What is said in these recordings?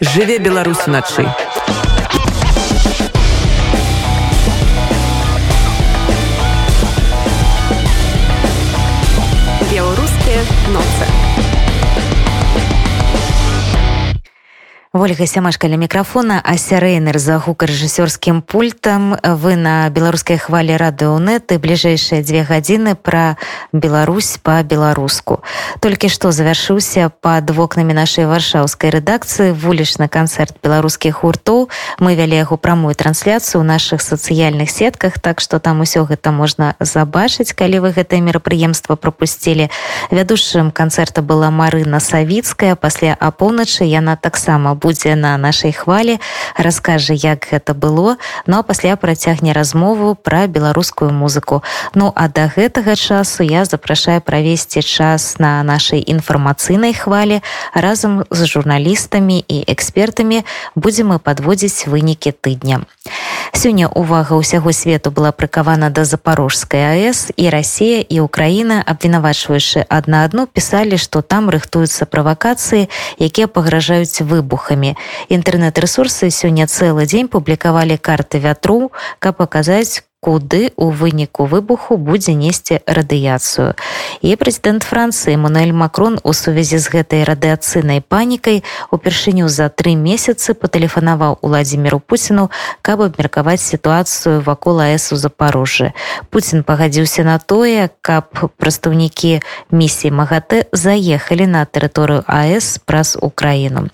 жыве беларусь уначы ольга сямашка ля мікрафона а сярэйнер за гукарэжысёрскім пультам. Вы на беларускай хвалі радыонеты бліжэйшыя дзве гадзіны пра Беларусь па-беларуску. Толькі што завяршыўся пад вокнамі нашай варшаўскай рэдакцыі вулічны канцэрт беларускіх гуртоў. Мы вялі яго прамую трансляцыю ў наших сацыяльных сетках так што там усё гэта можна забачыць калі вы гэтае мерапрыемства пропусцілі вядушым канцэрта была Марына савіцкая пасля апоўначы яна таксама будзе на нашай хвалі раскажа як гэта было. Ну а пасля працягне размову пра беларускую музыку. Ну а да гэтага часу я запрашаю правесці час на нашай інфармацыйнай хвалі. Разам з журналістамі і экспертамі будзем мы падводзіць вынікі тыдня. Сёння увага ўсяго свету была прыкавана да запорожскай аэс і Росія і Украіна. Абвінавачваючы адна адну пісалі што там рыхтуюцца правакацыі якія пагражаюць выбух выбухамі інтэрнэт-рэсурсы сёння цэлы дзень публікавалі карты вятру. Каб паказаць куды у выніку выбуху будзе несці радыяцыю. І прэзідэнт францыі мануэль макрон у сувязі з гэтай радыацыйнай панікай упершыню за тры месяцы патэлефанаваў уладзіміру пуціну каб абмеркаваць сітуацыю вакол аэс у запорожжы Пуін пагадзіўся на тое каб прадстаўнікі місіі магатэ заехалі на тэрыторыю аэс праз украіну.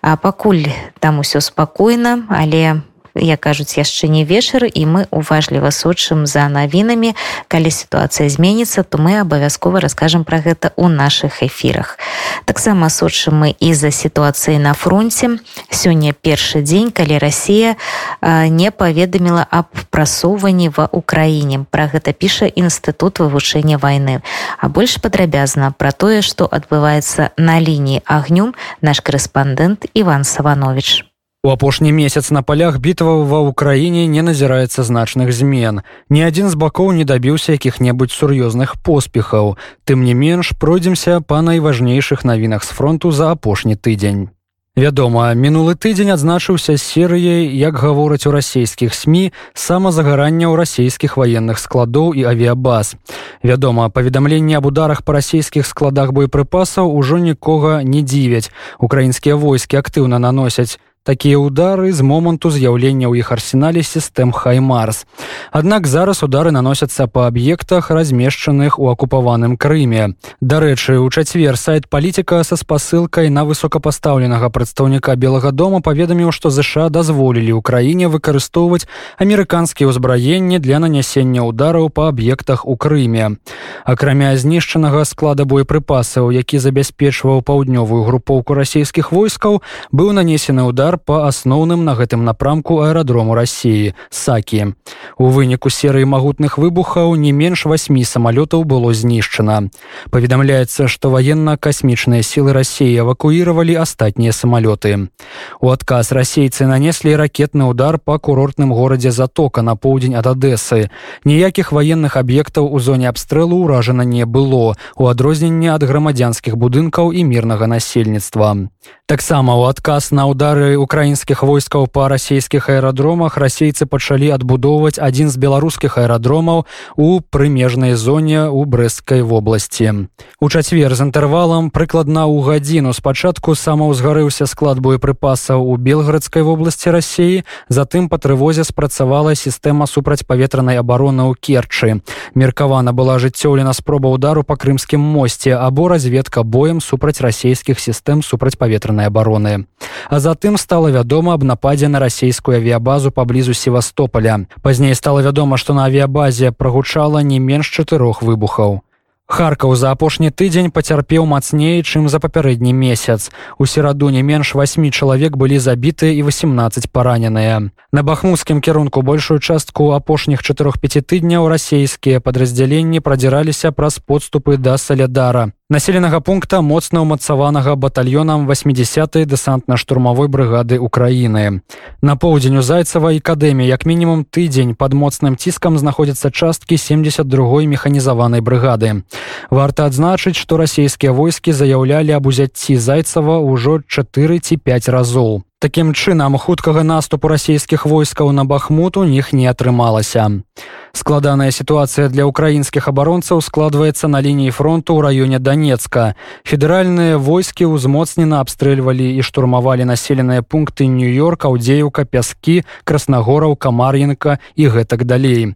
А пакуль там усё спакойна але як кажуць яшчэ не вечар і мы уважліва сочым за навінамі калі сітуацыя зменіцца то мы абавязкова раскажам пра гэта ў наших эфірах. Таксама сочым мы і-за сітуацыі на фронте сёння першы дзень калі Росія не паведаміла аб прасоўванні ва ўкраіне про гэта піша інстытут вывучэння войны а больш падрабязна про тое што адбываецца на лініі агню наш корэспандэнт Іван саванович У апошні месяц на палях бітва ва ўкраіне не назіраецца значных змен. Ні адзін з бакоў не дабіўся якіх-небудзь сур'ёзных поспехаў. Тым не менш пройдземся па найважнейшых навінах з фронту за апошні тыдзень. Вядома, мінулы тыдзень адзначыўся серыяй, як гавораць у расійскіх сМ самазагарання ў расійскіх ваенных складоў і авіябаз. Вядома, паведамленне аб ударах па расійскіх складах боепрыпасаў ужо нікога не дзівяць. Украінскія войскі актыўна наносяць такія ўдары з моманту з'яўлення ў іх арсенале сістэм хаймарс. Аднак зараз удары наносяцца па аб'ектах размешчаных у акупаваным крыме. Дарэчы у чацвер сайт палітыка са спасылкай на высокапастаўленага прадстаўніка белага дома паведаміў што ЗША дазволілі ў краіне выкарыстоўваць амерыканскія ўзбраенні для нанясення ўдараў па аб'ектах у крыме. Акрамя знішчанага склада боепрыпасаў які забяспечваў паўднёвую групоўку расійскіх войскаў быў нанесены ўдар па асноўным на гэтым напрамку аэрадрому рассіі сакі. У выніку серыі магутных выбухаў не менш восьмі самалётаў было знішчана. Паведамляецца што военно-касмічныя сілы рассіі эвакуіравалі астатнія самалёты. У адказ расейцы нанеслі ракетны удар па курортным горадзе затока на поўдзень ад адэсы ніякіх военных аб'ектаў у зоне абстрэлу ўражана не было у адрозненне ад грамадзянскіх будынкаў і мірнага насельніцтва. Таксама ў адказ на удары у украінскіх войскаў па расійскіх аэрадромах расейцы пачалі адбудоўваць адзін з беларускіх аэрадромаў у прымежнай зоне ў брэсцкай вобласці. У чацвер з інтэрвалам прыкладна ў гадзіну спачатку самаўзгарыўся склад боепрыпасаў у белградскай вобласці рассіі, затым па трывозе спрацавала сістэма супрацьпаветранай абароны ў керчы. Меркавана была жыццёўлена спроба ўдару па крымскім мосце або разведка боем супраць расійскіх сістэм супрацьпаветранай абароны. А затым стала стала вядома аб нападзе на расійскую авіябазу паблізу севастополя пазней стала вядома што на авіябазе прагучала не менш чатырох выбухаў Харкаў за апошні тыдзень пацярпеў мацней, чым за папярэдні месяц. У сераду не менш восьмі чалавек былі забітыя і 18 параненыя. На бахмутскім кірунку большую частку апошніх чатырох-пяці тыдняў расійскія падраздзяленні прадзіраліся праз подступы да салядара. Населенага пункта моцна ўмацаванага батальёнам 80 дэсантна-штурмавой брыгады Украіны. На поўдзень у зайцавай акадэміі як мінімум тыдзень пад моцным ціскам знаходзяцца часткі 72 механізаванай брыгады. Варта адзначыць, што расійскія войскі заяўлялі аб узяцці зайцава ўжо 4 ці 5 разоў. Такім чынам хуткага наступу расійскіх войскаў на бахмут у них не атрымалася. Складаная сітуацыя для украінскіх абаронцаў складваецца на лініі фронту ў раёне Данецка. Федэральныя войскі ўзмоцнена абстрэльвалі і штурмавалі населеныя пункты нью-йорк, аўдзеюка, пяскі, краснагораў, камар'енка і гэтак далей.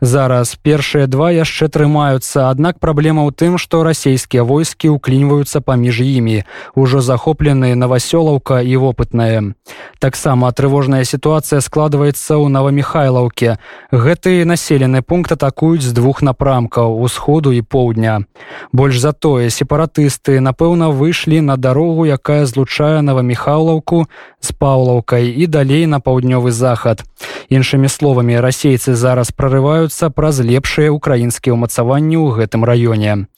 Зараз першыя два яшчэ трымаюцца, аднак праблема ў тым, што расійскія войскі ўклінваюцца паміж імі, ужо захопленыя навасёлаўка і вопытная. Таксама трывожная сітуацыя складваецца ў Навамихайлаўке. Гэты населены пункт атакуюць з двух напрамкаў усходу і поўдня. Больш за тое сепаратысты, напэўна, выйшлі на дарогу, якая злучае Навамихайлаўку з паўлаўкай і далей на паўднёвы захад. Іншымі словамі расейцы зараз прарываюць адбываюцца праз лепшыя ўкраінскія ўмацаванні ў гэтым раёне.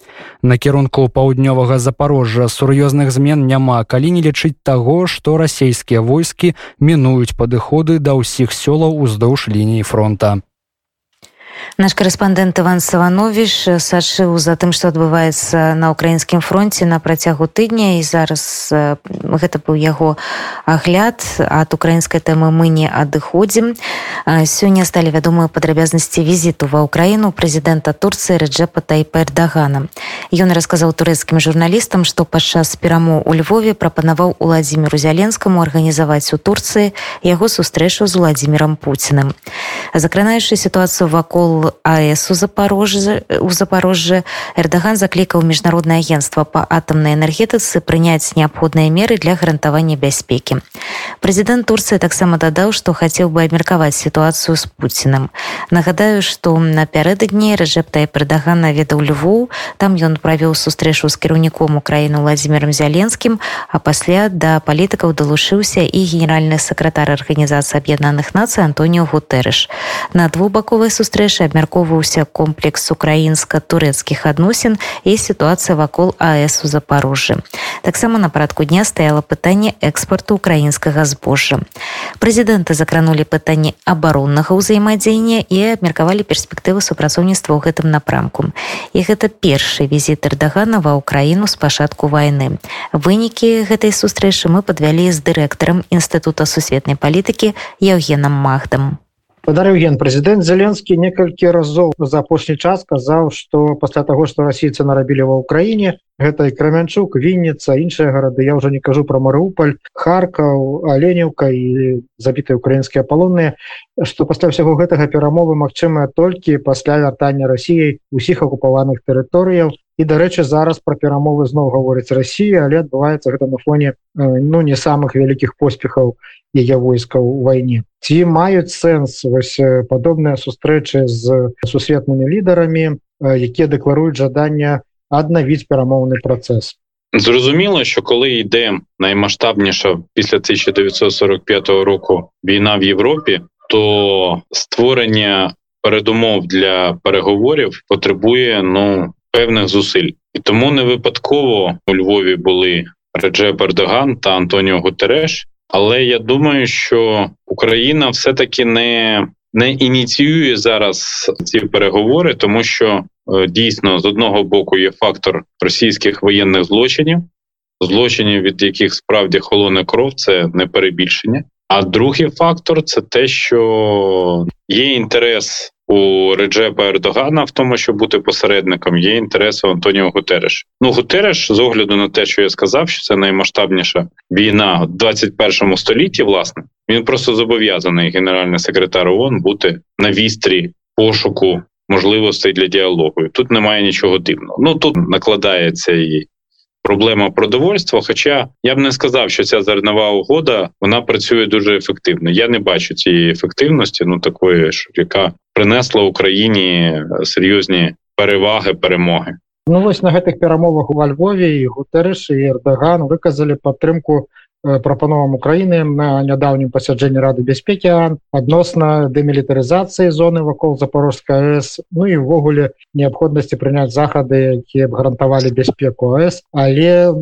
Накірунку паўднёвага запорожжа сур'ёзных змен няма, калі не лічыць таго, што расійскія войскі мінуюць падыходы да ўсіх сёлаў уздоўж лініі фронта. Наш корэспондэнт Іван Саванович сачыў за тым, што адбываецца на ўкраінскім фронте на працягу тыдня і зараз гэта быў яго агляд ад украінскай тэмы мы не адыходзім. Сёння сталі вядомыя падрабязнасці візіту ва ўкраіну прэзідэнта Турцыі Рэджэпа Тайпердагана. Ён расказаў турэцкім журналістам, што падчас перамоў у Львове прапанаваў уладзіміру зяленскаму арганізаваць у Турцыі яго сустрэчу з уладзімірам Пуціным. Закранаючы сітуацыю вакол вакол АЭС у запорожжа у запорожжа. Эрдаган заклікаў міжнароднае агентства по атамнай энергетыцы прыняць неабходныя меры для гарантавання бяспекі. Прэзідэнт турцыі таксама дадаў што хацеў бы абмеркаваць сітуацыю з пуціным нагадаю што напярэдадні рэжэптай прыдаган наведаў львоў. Там ён правёў сустрэчу з кіраўніком украіны владимиром зяленскім а пасля да палітыкаў далучыўся і генеральны сакратар арганізацыі аб'яднаных нацый антоніо гутэрыш на двухбаковай сустрэчы сустрэчы абмяркоўваўся комплекс украінска-турэцкіх адносін і сітуацыя вакол АС у запорожжы. Таксама на парадку дня стаяла пытанне экспарту украінскага збожжа. Прэзідэнты закранулі пытанне абароннага ўзаемадзеяння і абмеркавалі перспектывы супрацоўніцтва ў гэтым напрамку. І гэта першы візіт эрдагана ва ўкраіну з пачатку вайны. Вынікі гэтай сустрэчы мы падвялі з дырэктарам інстытута сусветнай палітыкі Яўгенам Магдам падарыў ген прэзідэнт зеленскі некалькі разоў за апошні час казаў што пасля таго што расійцы нарабілі ва ўкраіне гэта і крамянчук вінніца іншыя гарады я ўжо не кажу про марыуполь харкаў аленеўка і забітыя украінскія палонныя што пасля ўсяго гэтага перамовы магчымыя толькі пасля вяртання рассіяй усіх акупаваных тэрыторыяў і дарэчы зараз пра перамовы зноў гаворыць Росія але адбываецца гэта на фоне ну не самых вялікіх поспехаў яе войскаў у вайне ці маюць сэнс вось падобныя сустрэчы з сусветнымі лідарамі якія дэкларуюць жадання аднавіць перамоўны працэс Зрозуміло, що коли йде наймасштабніша після 1945 року війна в Європі, то створення передумов для переговорів потребує ну певних зусиль, і тому не випадково у Львові були Реджеп Ердоган та Антоніо Гутереш. Але я думаю, що Україна все таки не не ініціює зараз ці переговори, тому що е, дійсно з одного боку є фактор російських воєнних злочинів, злочинів, від яких справді холоне кров, це не перебільшення. А другий фактор це те, що є інтерес у Реджепа Ердогана в тому, щоб бути посередником, є інтерес у Антоніо Гутереш. Ну Гутереш, з огляду на те, що я сказав, що це наймасштабніша війна в 21 столітті, власне, він просто зобов'язаний генеральний секретар ООН бути на вістрі пошуку можливостей для діалогу. Тут немає нічого дивного. Ну тут накладається і проблема продовольства. Хоча я б не сказав, що ця зернова угода вона працює дуже ефективно. Я не бачу цієї ефективності, ну такої, що яка принесла Україні серйозні переваги, перемоги. Ну вось на гэтых перамовах у Львове і гутэрыш і эрдаган выказалі падтрымку Прапановам Украіны на нядаўнім пасяджэнні рады бяспекі адносна дэмілітарызацыі зоны вакол запорожская АС Ну і ўвогуле неабходнасці прыняць захады якія б гарантавалі бяспеку АС але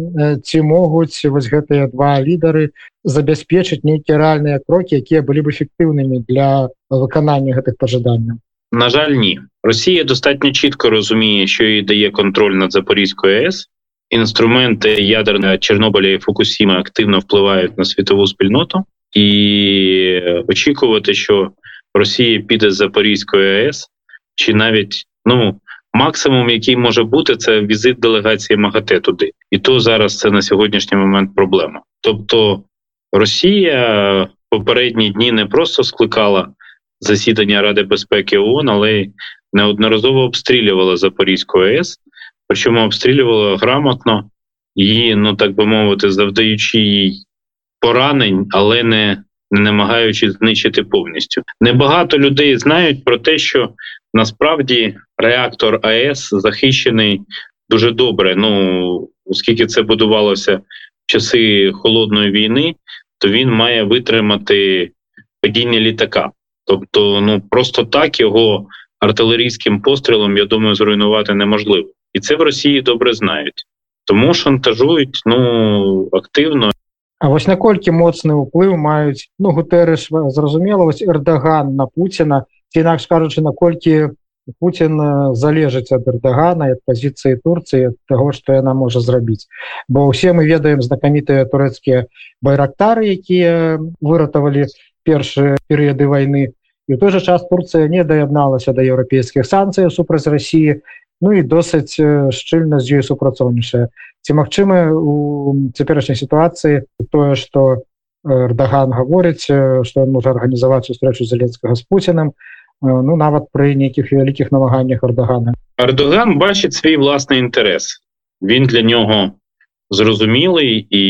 ці могуць вось гэтыя два лідары забяспечыць нейкія рэальныя крокі якія былі б эфектыўнымі для выканання гэтых пажаданняў На жаль, ні. Росія достатньо чітко розуміє, що їй дає контроль над Запорізькою АЕС. Інструменти ядерної Чорнобиля і Фукусіма активно впливають на світову спільноту, і очікувати, що Росія піде з Запорізької АЕС, чи навіть ну максимум, який може бути, це візит делегації МАГАТЕ туди, і то зараз це на сьогоднішній момент проблема. Тобто Росія попередні дні не просто скликала засідання Ради безпеки ООН, але неодноразово обстрілювала Запорізьку АЕС, причому обстрілювала грамотно її, ну так би мовити, завдаючи їй поранень, але не не намагаючись знищити повністю. Небагато людей знають про те, що насправді реактор АЕС захищений дуже добре. Ну оскільки це будувалося в часи холодної війни, то він має витримати падіння літака. Тобто, ну просто так його артилерійським пострілом, я думаю, зруйнувати неможливо, і це в Росії добре знають, тому шантажують ну активно. А вось наколькі моцны ўплыў маюць ну гутэрыш зразумела вось эрдаган на Пуціна ці інакш кажучы наколькі Путін залежыць ад эрдагана ад пазіцыі Турцыі таго што яна можа зрабіць бо ўсе мы ведаем знакамітыя турэцкія байрактары якія выратавалі першыя перыяды войны і ў той жа час Турцыя не даядналася да еўрапейскіх санкцый супраць Росіі Ну і досыць шчыльна з ёй супрацоўнічае ці магчыма у цяперашняй сітуацыі тое што эрдаган гаворыць што ён можа арганізаваць сустрэчу зеленскага з пуціным ну нават пры нейкіх вялікіх намаганнях эрдагана Эрдоган бачыць свій власны інтарэс він для нього зрозумілий і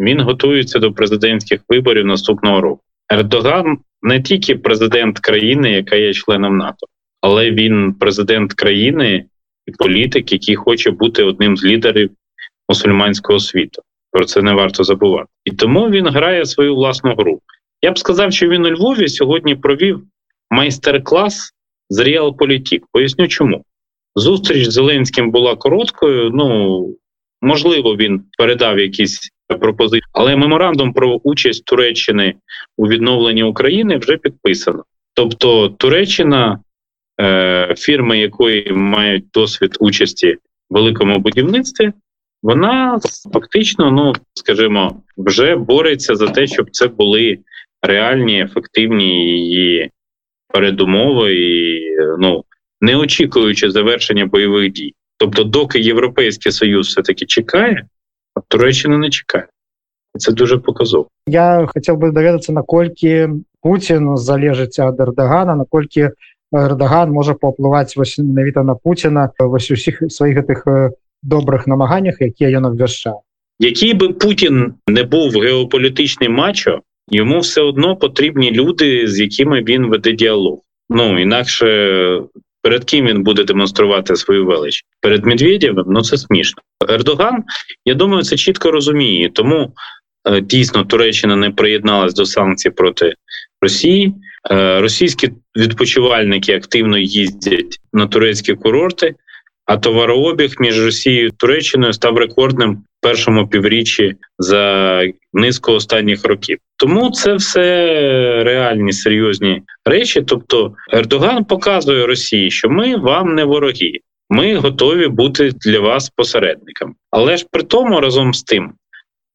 він готується до президентських виборів наступного року Ердоган не тільки президент країни, яка є членом НАТО, але він президент країни і політик, який хоче бути одним з лідерів мусульманського світу. Про це не варто забувати. І тому він грає свою власну гру. Я б сказав, що він у Львові сьогодні провів майстер-клас з Реалполітік. Поясню, чому зустріч з Зеленським була короткою. Ну можливо, він передав якісь пропозиції. Але меморандум про участь Туреччини у відновленні України вже підписано. Тобто Туреччина, е, фірми, якої мають досвід участі в великому будівництві, вона фактично, ну скажімо, вже бореться за те, щоб це були реальні, ефективні її передумови, і ну не очікуючи завершення бойових дій. Тобто, доки Європейський Союз все таки чекає. Туреччина не чекає. Це дуже показово. Я хотів би даведацца наколькі Путін залежыць ад эрдагана наколькі эрдаган можа паўплываць вось менавіта на Пуціна вось усіх сваіх гэтых добрых намаганнях якія ён абвяшчаў який би Путін не був геополітичним мачо йому все одно потрібні люди з якими він веде діалог ну інакше перед ким він буде демонструвати свою велич перед Медведєвим, ну це смішно. Ердоган, я думаю, це чітко розуміє. Тому е, дійсно Туреччина не приєдналась до санкцій проти Росії. Е, російські відпочивальники активно їздять на турецькі курорти, а товарообіг між Росією і Туреччиною став рекордним в першому півріччі за низку останніх років. Тому це все реальні серйозні речі. Тобто, Ердоган показує Росії, що ми вам не вороги, ми готові бути для вас посередниками. Але ж при тому разом з тим,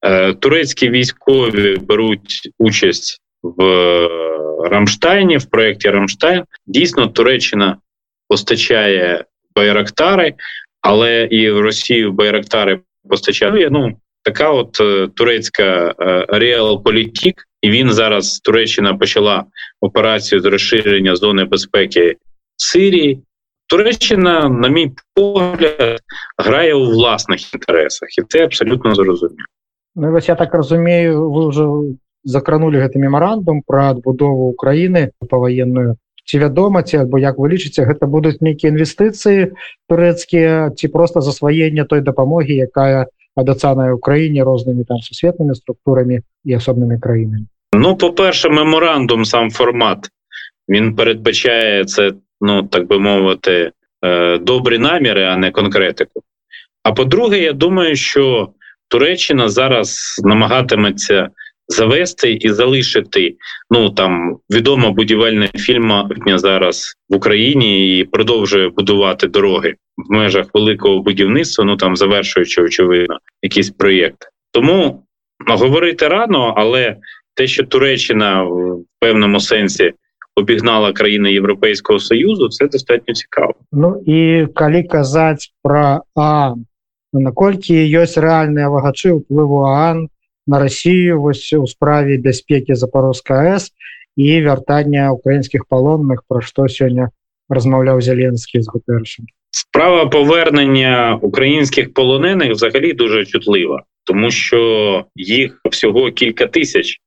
е, турецькі військові беруть участь в Рамштайні, в проєкті Рамштайн. Дійсно, Туреччина постачає байрактари, але і в Росію байрактари постачає. Ну така от е, турецька реалполітік, і він зараз Туреччина почала операцію з розширення зони безпеки Сирії. Туреччина, на мій погляд, грає у власних інтересах, і це абсолютно зрозуміло. Ну, ось я так розумію, ви вже закранули гэты мемарандум про адбудову Украіны паваенную ці вядома ці альбо як вы лічыце гэта будуць нейкія інвестыцыі турэцкія ці просто засваенне той дапамогі якая абяцаная Україне рознымі там сусветнымі структурамі і асобнымі краінамі Ну по-перше меморандум сам формат він передбачає це ну так би мовити е, добрі наміри а не конкретику а по-друге я думаю що Туреччина зараз намагатиметься завести і залишити ну там відома будівельна фільма зараз в Україні і продовжує будувати дороги в межах великого будівництва. Ну там завершуючи очевидно якийсь проєкт. Тому ну, говорити рано, але те, що Туреччина в певному сенсі обігнала країни Європейського союзу, це достатньо цікаво. Ну і калі казаць про а наколькі ёсць рэальныя вагачы ўплыву аан на Россию вось у справе бяспекі запорожска с і вяртання украінскіх палонных про што сёння размаўляў зяленскі з гутэршем справа повернення українських полонених взагалі дуже чутлива тому що їх всього кілька тисяч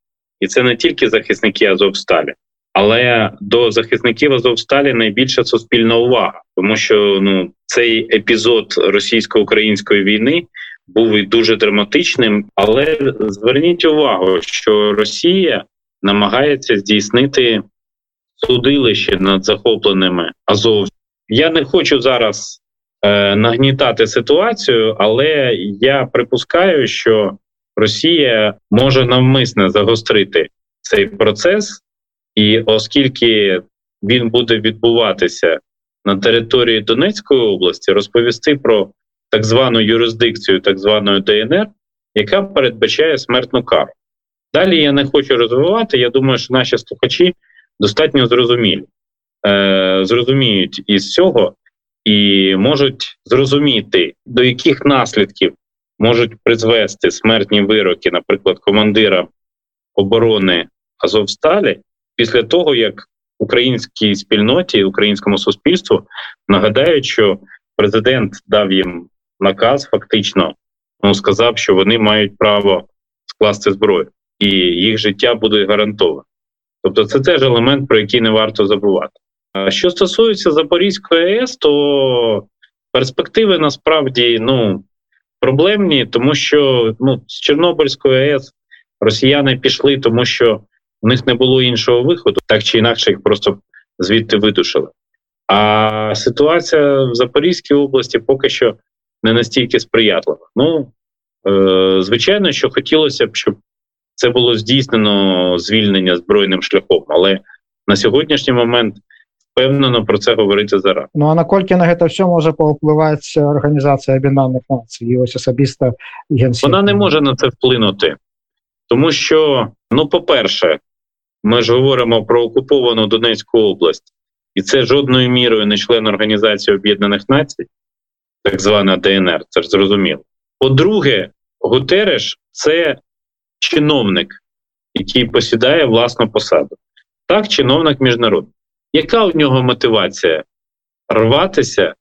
і це не тільки захисники Азовсталі але до захисників Азовсталі найбільша суспільна увага тому що ну цей епізод російсько-української війни був і дуже драматичним. Але зверніть увагу, що Росія намагається здійснити судилище над захопленими Азов. Я не хочу зараз е, нагнітати ситуацію, але я припускаю, що Росія може навмисне загострити цей процес, і оскільки він буде відбуватися на території Донецької області, розповісти про так звану юрисдикцію, так званої ДНР, яка передбачає смертну кару. Далі я не хочу розвивати. Я думаю, що наші слухачі достатньо зрозумілі, е, зрозуміють із цього і можуть зрозуміти, до яких наслідків можуть призвести смертні вироки, наприклад, командира оборони Азовсталі, після того як українській спільноті, українському суспільству нагадають, що президент дав їм наказ фактично ну, сказав, що вони мають право скласти зброю, і їх життя буде гарантоване. Тобто, це теж елемент, про який не варто забувати. А що стосується Запорізької АЕС, то перспективи насправді ну проблемні, тому що ну з Чорнобильської АЕС росіяни пішли, тому що у них не було іншого виходу, так чи інакше їх просто звідти видушили. А ситуація в Запорізькій області поки що не настільки сприятлива. Ну е, звичайно, що хотілося б, щоб це було здійснено звільнення збройним шляхом, але на сьогоднішній момент впевнено про це говорити зараз. Ну а наколькі на гэта все може паўплываць організація Абінальних націй і ось особисто Генсек? Вона не може на це вплинути, тому що, ну, по-перше, ми ж говоримо про окуповану Донецьку область, і це жодною мірою не член Організації Об'єднаних Націй так звана ДНР, це ж зрозуміло. По-друге, Гутереш це чиновник, який посідає власну посаду. Так, чиновник міжнародний. Яка у нього мотивація рватися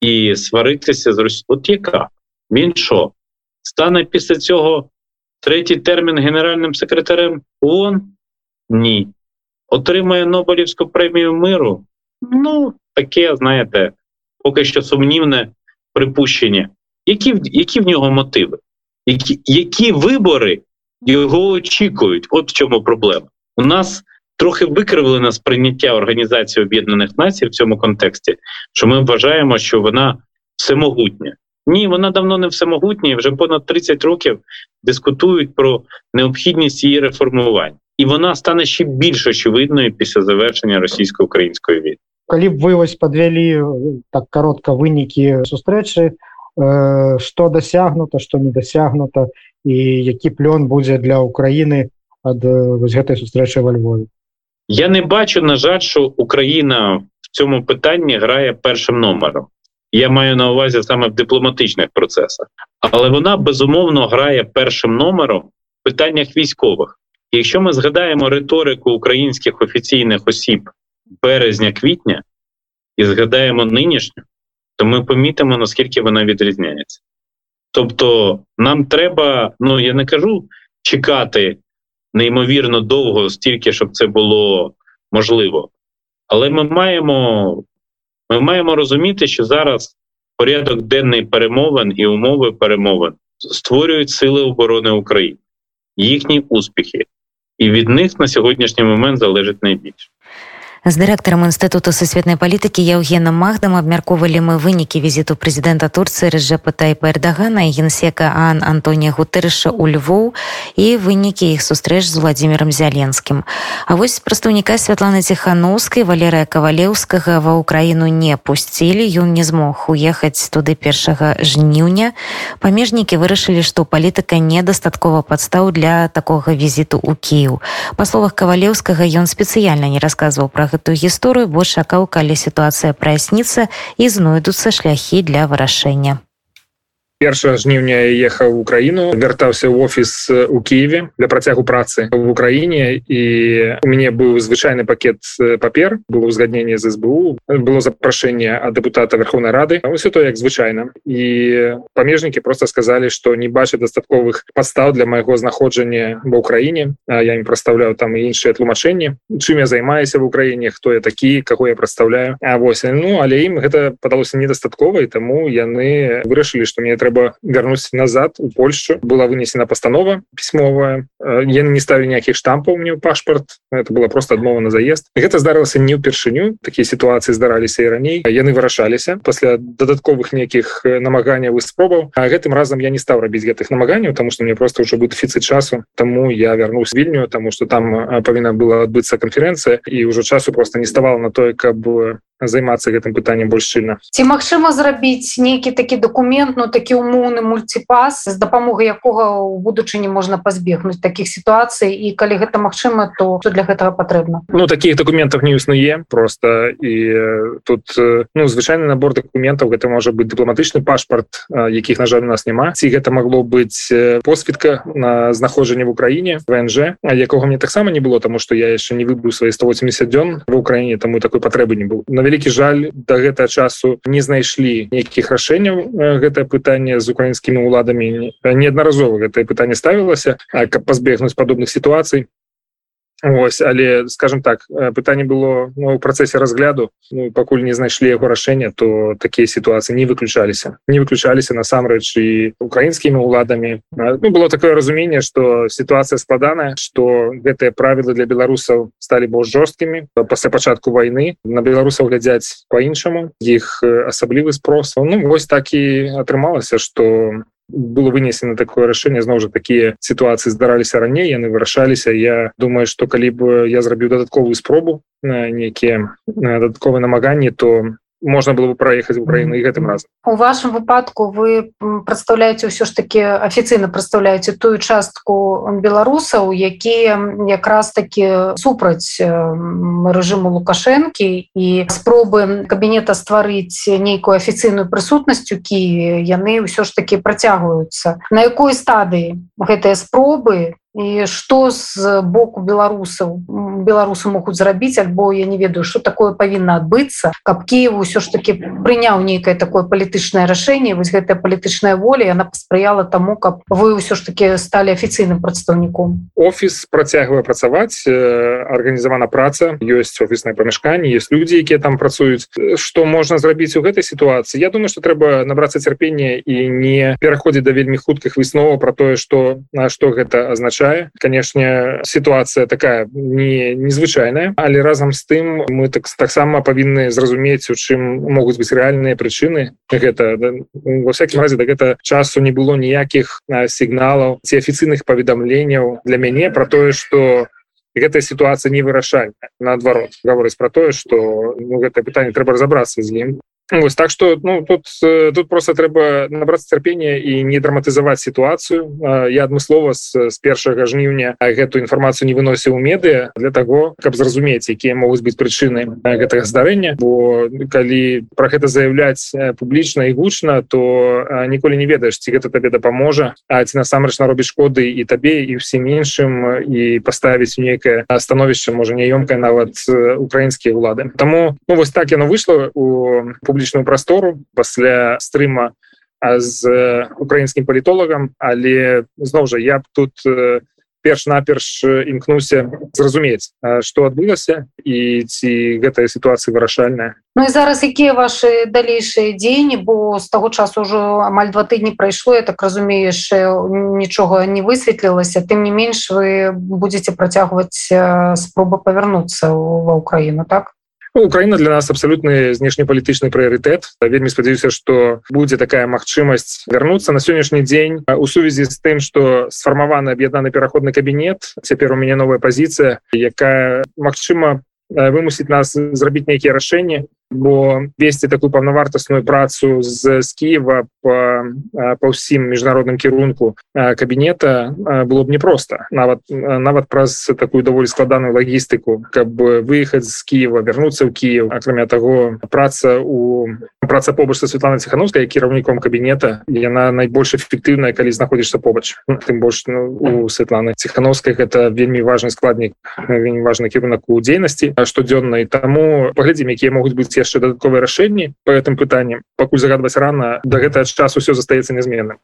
і сваритися з Росією? От яка? Він що? Стане після цього третій термін генеральним секретарем ООН? Ні. Отримає Нобелівську премію миру? Ну, таке, знаєте, поки що сумнівне припущення, які які в нього мотиви, які які вибори його очікують? От в чому проблема. У нас трохи викривлене сприйняття Організації Об'єднаних Націй в цьому контексті, що ми вважаємо, що вона всемогутня. Ні, вона давно не всемогутня, і вже понад 30 років дискутують про необхідність її реформування, і вона стане ще більш очевидною після завершення російсько-української війни калі б вы вось подвялі так каротка вынікі сустрэчы э, что дасягнута что не дасягнута і які плён будзе для Украіны ад вось гэтай сустрэчы во Львове Я не бачу на жаль що Україна в цьому питанні грає першим номером я маю на увазі саме в дипломатичних процесах але вона безумовно грає першим номером в питаннях військових якщо ми згадаємо риторику українських офіційних осіб березня-квітня і згадаємо нинішню, то ми помітимо, наскільки вона відрізняється. Тобто, нам треба, ну я не кажу чекати неймовірно довго, стільки, щоб це було можливо. Але ми маємо ми маємо розуміти, що зараз порядок денний перемовин і умови перемовин створюють сили оборони України, їхні успіхи, і від них на сьогоднішній момент залежить найбільше. З дырэктарам інстытуту сусветнай палітыкі Яўгенам Магдам абмяркоўвалі мы вынікі візіту прэзідэнта Турцыі Рэжэпа Тайпа Эрдагана і генсека Ан Антонія Гутырыша ў Львоў і вынікі іх сустрэч з Владзімірам Зяленскім. А вось прадстаўніка Святланы Ціханаўскай Валерыя Кавалеўскага ва ўкраіну не пусцілі, ён не змог уехаць туды першага жніўня. Памежнікі вырашылі, што палітыка недастаткова падстаў для такога візіту ў Кіў. Па словах Кавалеўскага ён спецыяльна не расказваў пра гэтую гісторыю бо чакаў калі сітуацыя праясніцца і знойдуцца шляхі для вырашэння першага жніўня ехаў у краіну вяртаўся ў офіс у Киеве для працягу працы в Украіне. І у мяне быў звычайны пакет папер было ўзгадненне з СБУ было запрашэнне ад депутата Верховнай рады. Все то як звычайна. І памежнікі просто сказалі што не бачаць дастатковых пастаў для майго знаходжання ва ўкраіне я ім прадстаўляю там і іншыя тлумачэнні чым я займаюся в Украіне хто я такі каго я прадстаўляю. А вось ну але ім гэта падалося недастаткова і таму яны вырашылі што мне трэба трэба вярнуць назад у Польшу была вынесена пастанова пісьмовая я не ставілі ніякіх штампаў мне пашпарт это было просто адмова на заезд. Гэта здарылася не ўпершыню такія сітуацыі здараліся і раней яны вырашаліся пасля дадатковых нейкіх намаганняў і спробаў а гэтым разам я не стаў рабіць гэтых намаганняў тому что мне просто ўжо будет дэфіцыт часу. Тому я вярнусь вільню тому что там павінна была адбыцца канферэнцыя і ўжо часу просто не ставала на тое каб займацца гэтым пытаннем больш шчыльна ці магчыма зрабіць нейкі такі документ ну такі умоўны мульціпас з дапамогай якога ў будучыні можна пазбегнуць таких сітуацый? І калі гэта магчыма то что для гэтага патрэбна? Ну таких документов не існуе просто. І тут ну звычайны набор документаў гэта можа быть дыпламатычны пашпарт якіх на жаль у нас няма. Ці гэта могло быць посвідка на знаходжанне в Украіне ВНЖ якога мне таксама не было тому что я яшчэ не выбыў свои 180 дзён в Украіне таму такой патрэбы не был на вялікі жаль до гэтага часу не знайшлі нейкіх рашэнняў гэтае пытанне з украінскімі уладамі неаднаразова гэтае пытанне ставілася каб пазбегнуць падобных сітуацый Ось, але скажем так пытанне было ну, у працэсе разгляду. Ну, пакуль не знайшлі яго рашэння то такія сітуацыі не выключаліся. Не выключаліся насамрэч і украінскімі уладамі ну, было такое разуменне что сітуацыя складаная что гэтыя правілы для беларусаў сталі больш жорсткімі. Пасля пачатку войны на беларусаў глядзяць по-іншаму іх асаблівы спрос. Ну вось так і атрымалася что было вынесена такое рашэнне зноў жа такія сітуацыі здараліся раней яны вырашаліся я думаю что калі бы я зрабіў дадатковую спробу на нейкія дадатковыя намаганні то можна было бы праехаць Украіну і гэтым разам у вашем выпадку вы прадстаўляеце ўсё ж таки афіцыйна прадстаўляеце тую частку беларусаў якія якраз таки супраць рэжыму лукашэнкі і спробы кабінета стварыць нейкую афіцыйную прысутнасць у Киеве яны ўсё ж таки працягваюцца. На якой стадыі гэтыя спробы і что з боку беларусаў беларусы могуць зрабіць альбо я не ведаю что такое павінна адбыцца каб Киеву ўсё ж таки прыняў нейкае такое палітычнае рашэнне вось гэтая палітычная воля она паспрыяла тому каб вы ўсё ж таки сталі афіцыйным прадстаўніком офіс працягвае працаваць арганізавана праца ёсць офіснае памяшканне есть людзі якія там працуюць что можна зрабіць у гэтай сітуацыі Я думаю что трэба набрацца цярпення і не пераходзіць да вельмі хуткіх высноваў про тое что на что гэта азначае означае канешне сітуацыя такая не незвычайная але разам з тым мы так таксама павінны зразумець у чым могуць быць рэальныя прычыны гэта. Во всякім разе да гэта часу не было ніякіх сігналаў ці афіцыйных паведамленняў для мяне про тое что гэтая сітуацыя не вырашальная наадварот гаворыць про тое что ну, гэта пытанне трэба разобрацца з ім Вось, так что ну тут тут просто трэба набрацца цярпення і не драматызаваць сітуацыю я адмыслова з, з першага жніўня гэтую інфармацыю не выносіў медыа для того каб зразумець якія могуць быць прычыны гэтага здарэння бо калі про гэта заявляць публічна і гучна то ніколі не ведаеш ці гэта табе дапаможа А ці насамрэч наробіць шкоды і табе і ўсім іншым і паставіць нейкае становішча можа няёмкае нават украінскія ўлады Таму ну вось так яно выйшло у публі публічную прастору пасля стрыма з украінскім палітолагам. Але зноў жа я б тут перш-наперш імкнуся зразумець что адбылася і ці гэтая сітуацыя вырашальная. Ну і зараз якія ваши далейшыя дзеянні? Бо з таго часу ўжо амаль два тыдні прайшло я так разумею яшчэ нічога не высветлілася. Тым не менш вы будете працягваць спробы павярнуцца ва ўкраіну так Ну, Украіна для нас абсалютны знешнепалітычны прыярытэт вельмі спадзяюся што будзе такая магчымасць вярнуцца на сённяшні дзень у сувязі з тым што сфармаваны аб'яднаны пераходны кабінет цяпер у мяне новая пазіцыя якая магчыма вымусіць нас зрабіць нейкія рашэнні бо весці такую паўнавартасную працу з з Киева по па ўсім міжнародным кірунку кабінета было б непросто нават нават праз такую даволі складаную лагістыку каб выехаць з Киева вярнуцца ў Киев. Акрамя таго праца у праца побач са Светлана ціхановская кіраўніком кабінета яна найбольш эфектыўная калі знаходзішся побач. Тым больш ну, у Светланы ціхановскай гэта вельмі важный складнік вельмі важны кірунак у дзейнасці штодзённай. Таму паглядзім якія могуць быць яшчэ дадатковыя рашэнні по гэтым пытанням пакуль загадваць рано до гэтага часу все застаецца нязменным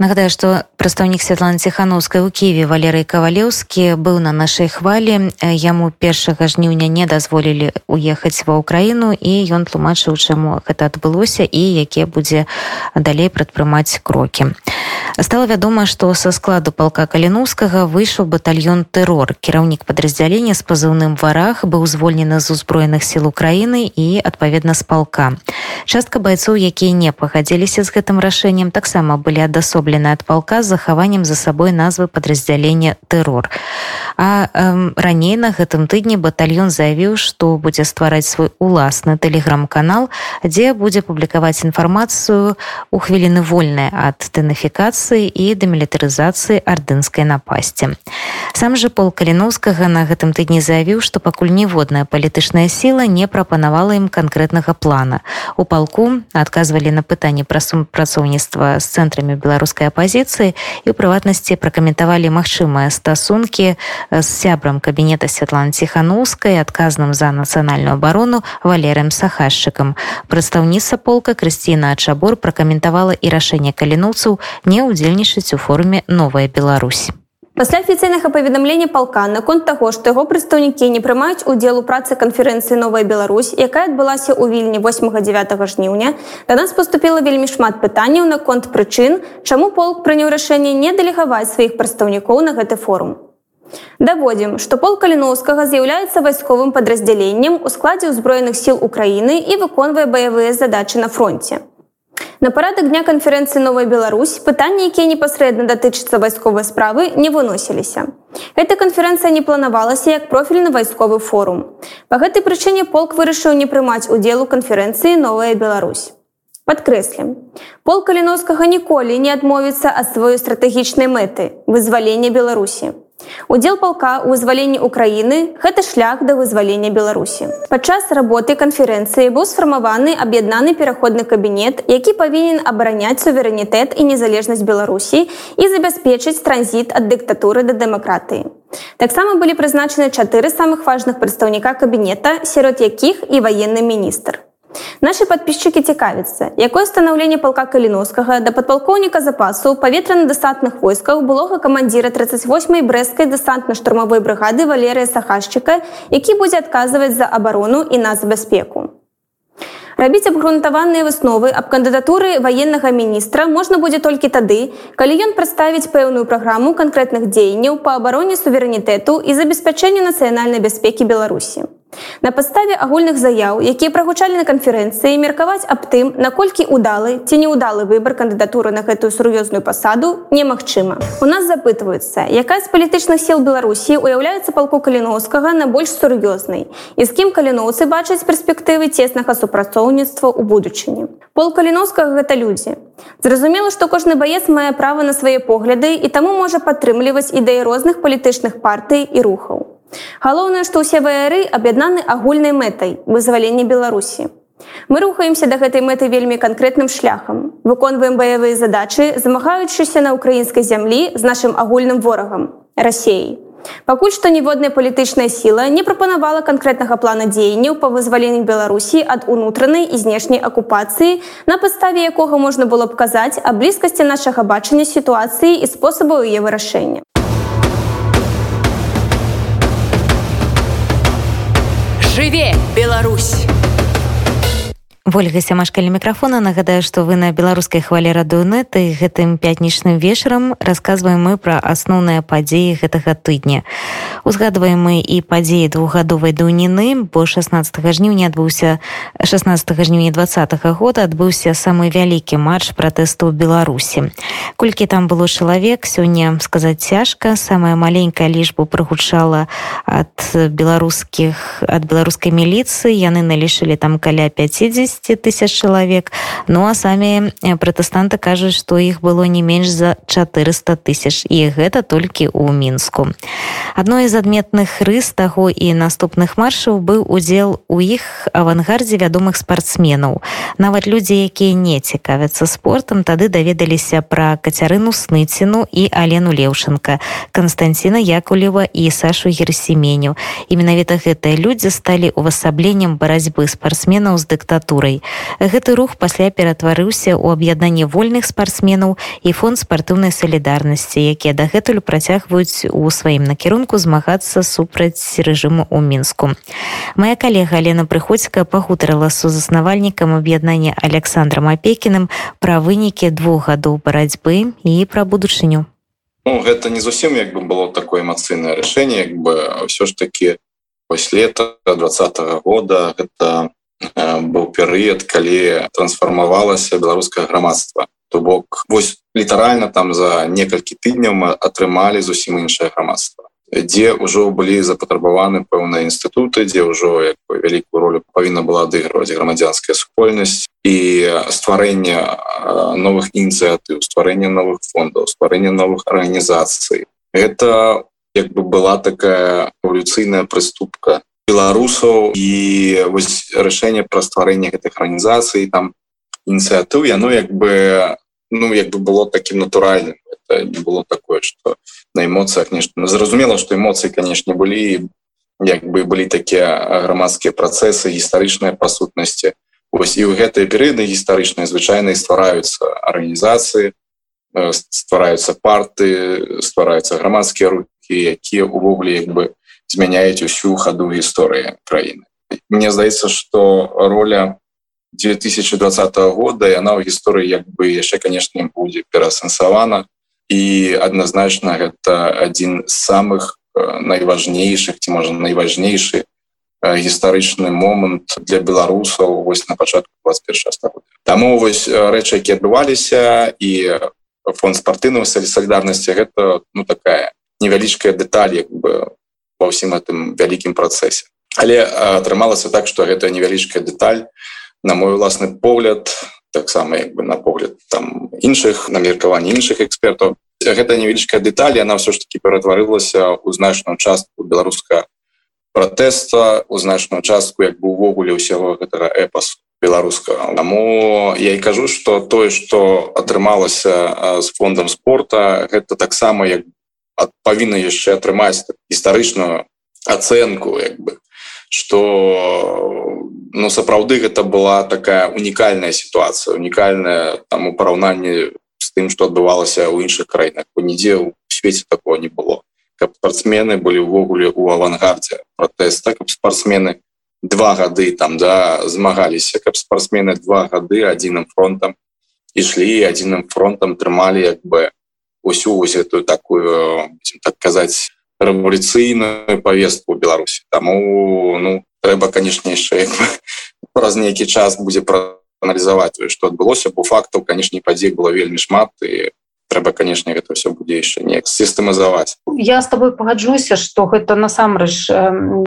Нагадаю, што прадстаўнік Святланы Ціхановскай у Ківе Валерый Кавалеўскі быў на нашай хвалі. Яму першага жніўня не дазволілі уехаць ва ўкраіну і ён тлумачыў, чаму гэта адбылося і якія будзе далей прадпрымаць крокі. Стала вядома, што са складу палка каліноўскага выйшаў батальён тэрор. Кіраўнік падраздзялення з пазыўным варах быў звольнены з узброеных сіл Украіны і адпаведна з палка. Частка байцоў, якія не пагадзіліся з гэтым рашэннем, таксама былі адасоблены адступлены ад палка з захаваннем за сабой назвы падраздзялення тэрор. А эм, раней на гэтым тыдні батальён заявіў, што будзе ствараць свой уласны тэлеграм-канал, дзе будзе публікаваць інфармацыю у хвіліны вольнай ад тэнафікацыі і дэмілітарызацыі ардынскай напасці. Сам жа пол каліноўскага на гэтым тыдні заявіў, што пакуль ніводная палітычная сіла не прапанавала ім канкрэтнага плана. У палку адказвалі на пытанні пра супрацоўніцтва з цэнтрамі беларускай беларускай апазіцыі і ў прыватнасці пракаментавалі магчымыя стасункі з сябрам кабінета Святланы ціханаўскай адказным за нацыянальную абарону валерым сахашчыкам прадстаўніца полка Крысціна Чабор пракаментавала і рашэнне каліноўцаў не ўдзельнічаць у форуме новая Беларусь Пасля афіцыйнага паведамлення палка наконт таго, што яго прадстаўнікі не прымаюць удзел у працы канферэнцыі новая Беларусь, якая адбылася ў вільні 8-9 жніўня, да нас паступіла вельмі шмат пытанняў наконт прычын, чаму полк прыняў рашэнне не дэлегаваць сваіх прадстаўнікоў на гэты форум. Даводзім, што пол каліноўскага з'яўляецца вайсковым падраздзяленнем у складзе ўзброеных сіл Украіны і выконвае баявыя задачы на фронте. На парадак дня канферэнцыі новая Беларусь пытанні, якія непасрэдна датычацца вайсковай справы не выносіліся. Эта канферэнцыя не планавалася як профільны вайсковы форум. Па гэтай прычыне полк вырашыў не прымаць удзел у канферэнцыі новая Беларусь. Падкрэслім. Пол каліноўскага ніколі не адмовіцца ад сваёй стратэгічнай мэты вызвалення Беларусі. Удзел палка ў вызваленні Украіны гэта шлях да вызвалення Беларусі. Падчас работы канферэнцыі быў сфармаваны аб'яднаны пераходны кабінет, які павінен абараняць суверэнітэт і незалежнасць Беларусі і забяспечыць транзіт ад дыктатуры да дэмакратыі. Таксама былі прызначаны чатыры самых важных прадстаўніка кабінета, сярод якіх і ваенны міністр. Нашы падпісчыкі цікавяцца, якое станаўленне палка каліноскага да падпалкоўніка запасу паветрана-дэсантных войскаў былога камандзіра 38 брэскай дэсантна-штурмавой брыгады валерыя сахашчыка, які будзе адказваць за абарону і нас бяспеку. Рабіць абгрунтаваныя высновы аб кандыдатуры ваеннага міністра можна будзе толькі тады, калі ён прадставіць пэўную праграму канкрэтных дзеянняў па абароне суверэнітэту і забеспячэнню нацыянальнай бяспекі Беларусі. На падставе агульных заяў, якія прагучалі на канферэнцыі меркаваць аб тым, наколькі удалы ці неудалы выбар кандыдатуры на гэтую сур'ёзную пасаду немагчыма. У нас запытваюцца, якая з палітычных сіл Беларусі уяўляецца палку каліноўскага на больш сур'ёзнай і з кім каліноўцы бачаць перспектывы цеснага супрацоўніцтва ў будучыні. Пол каліноўскага гэта людзі. Зразумела, што кожны баец мае права на свае погляды і таму можа падтрымліваць ідэі розных палітычных партый і рухаў. Галоўнае, што ўсе ваяры аб'яднаны агульнай мэтай вызвалення Беларусі. Мы рухаемся да гэтай мэты вельмі канкрэтным шляхам. Выконваем баявыя задачы, замагаючыся на украінскай зямлі з нашым агульным ворагам рассеяй. Пакуль што ніводная палітычная сіла не прапанавала канкрэтнага плана дзеянняў па вызваленні Беларусі ад унутранай і знешняй акупацыі, на падставе якога можна было б казаць аб блізкасці нашага бачання сітуацыі і спосабу яе вырашэння. Жыве Беларусь! Ольга сямашкалі мікрафона нагадаю што вы на беларускай хвалі радыонет і гэтым пятнічным вечарам расказваем мы пра асноўныя падзеі гэтага тыдня. Узгадваем мы і падзеі двухгадовай даўніны бо 16 жніўня адбыўся 16 жніўня двадцатого года адбыўся самы вялікі матч пратэсту ў беларусі. Колькі там было чалавек сёння сказаць цяжка. Самая маленькая лічбу прагучала ад беларускіх ад беларускай міліцыі. Яны налічылі там каля 50 200 тысяч чалавек ну а самі э, пратэстанты кажуць што іх было не менш за 400 тысяч. І гэта толькі ў мінску адной з адметных рыс таго і наступных маршаў быў удзел у іх авангардзе вядомых спартсменаў нават людзі якія не цікавяцца спортам тады даведаліся пра кацярыну сныціну і алену леўшенко константина якулева і сашу герсеменю і менавіта гэтыя людзі сталі увасабленнем барацьбы спартсменаў з дыктатурай гісторый. Гэты рух пасля ператварыўся ў аб'яднанне вольных спартсменаў і фонд спартыўнай салідарнасці, якія дагэтуль працягваюць у сваім накірунку змагацца супраць рэжыму ў мінску. Мая калега Алена прыходзька пагутарыла сузаснавальнікам аб'яднання Александром апекіным пра вынікі двух гадоў барацьбы і пра будучыню. Ну, гэта не зусім як бы было такое эмацыйнае рашэнне як бы ўсё ж таки пасля лета двадцатого года гэта быў перыяд калі трансфармавалася беларускае грамадства то бок вось літаральна там за некалькі тыдняў мы атрымалі зусім іншае грамадства дзе ўжо былі запатрабаваны пэўныя інстытуты дзе ўжо вялікую ролю павінна была адыгрываць грамадзянская супольнасць і стварэнне э, новых ініцыятыў стварэння новых фондаў стварэння новых арганізацый. Это як бы была такая эволюцыйная прыступка беларусаў і вось рашэнне пра стварэнне гэтых арганізацый там ініцыятыў яно як бы ну як бы было таким натуральным. Это не было такое что на эмоцыях нешта. Ну, зразумела что эмоцыі конечно былі як бы былі такія грамадскія працэсы гістарычныя па сутнасці. Ось і ў гэтыя перыяды гістарычныя звычайна ствараюцца арганізацыі ствараюцца парты ствараюцца грамадскія рукі якія увогуле як бы змяняюць усю хаду гісторыі краіны Мне здаецца что роля 2020 года яна ў гісторыі як бы яшчэ канешне будзе пераасэнсавана і адназначна гэта адзін з самых найважнейшых ці можа найважнейшы гістарычны момант для беларусаў вось на пачатку 21 стагода Таму вось рэчы які адбываліся і фонд спартыўнага салідарнасці гэта ну такая невялічкая дэталь як бы ва ўсім гэтым вялікім працэсе але атрымалася так что гэта невялічкая дэталь на мой уласны погляд таксама як бы на погляд там іншых на меркаванні іншых экспертаў гэта невялічкая дэталь она все ж таки ператварылася у значную частку беларуска пратэста у значную частку як бы увогуле ўсяго гэтага эпасу беларускага. Таму я і кажу что тое что атрымалася з фондом спорта гэта таксама як павінна яшчэ атрымаць гістарычную ацэнку як бы что ну сапраўды гэта была такая унікальная сітуацыя унікальная там у параўнанні з тым что адбывалася ў іншых краінах нідзе ў свеце такого не было. Каб спартсмены былі ўвогуле у авангардзе протэста каб спартсмены два гады там да змагаліся каб спартсмены два гады адзіным фронтам ішлі адзіным фронтам трымалі як бы усю вось эту такую так казаць рэволюцыйную повестку беларусі таму ну трэба канешне яшчэ праз нейкі час будзе прааналізаваць што адбылося по факту канешне падзей было вельмі шмат і трэба канешне гэта все будзе яшчэ неяк сістэмазаваць я с тобой пагаджуся что гэта насамрэч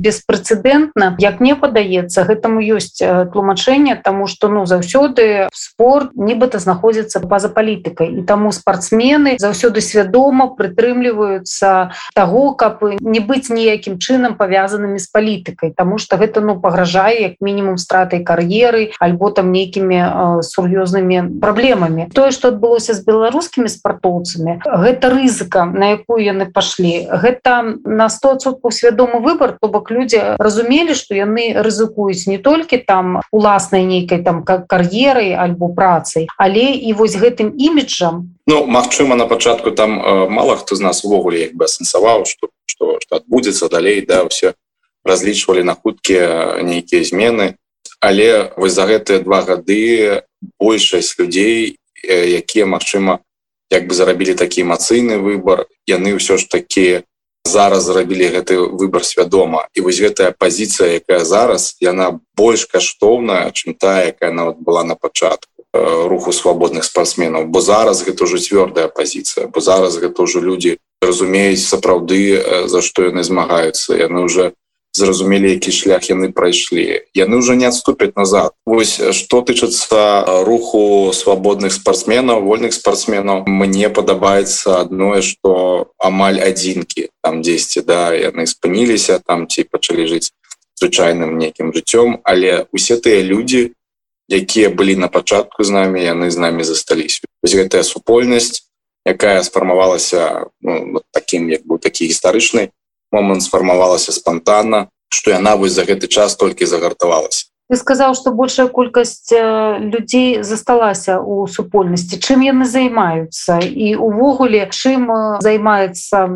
беспрэцэдэнтна як мне падаецца гэтаму ёсць тлумачэнне тому что ну заўсёды спорт нібыта знаходзіцца па-за палітыкай. І таму спартсмены заўсёды свядома прытрымліваюцца того каб не быць ніякім чынам павязанымі з палітыкай. Тому что гэта ну пагражае як мінімум стратай кар'еры альбо там нейкімі сур'ёзнымі праблемамі. Тое что адбылося з беларускімі спартсменамі спартоўцамі гэта рызыка на якую яны пашлі. Гэта на 100соткаў свядомы выбор то бок людзі разумелі што яны рызыкуюць не толькі там уласнай нейкай там как кар'ерай альбо працай але і вось гэтым іміджам. Ну Мачыма на пачатку там э, мало хто з нас увогуле як бы асэнсаваў что что адбудзецца далей да все разлічвалі на хуткія нейкія змены. Але вось за гэтыя два гады большасць людзей якія Мачыма як бы зарабілі такі эмацыйны выбор яны ўсё ж такі зараз зрабілі гэты выбор свядома. І вось гэтая пазіцыя якая зараз яна больш каштоўная чым та якая нават была на пачатку руху свабодных спортсменаў бо зараз гэта ўжо цвёрдая пазіцыя бо зараз гэта ўжо людзі разумеюць сапраўды за што яны змагаюцца. Яны уже зразумелі які шлях яны прайшлі. Яны уже не адступяць назад. Вось что тычыцца руху свабодных спортсменаў вольных спортсменаў мне падабаецца адное что амаль адзінкі там 10 да яны спыніліся там ці пачалі жыць звычайным нейкім жыццём. Але усе тыя людзі якія былі на пачатку з намі яны з намі засталіся. Гэтая супольнасць якая сфармавалася ну, таким як быў такі гістарычны момант сфармавалася спонтанна что яна вось за гэты час толькі загартавалася. Ты сказаў что большая колькасць людзей засталася у супольнасці. Чым яны займаюцца? І увогуле чым займаецца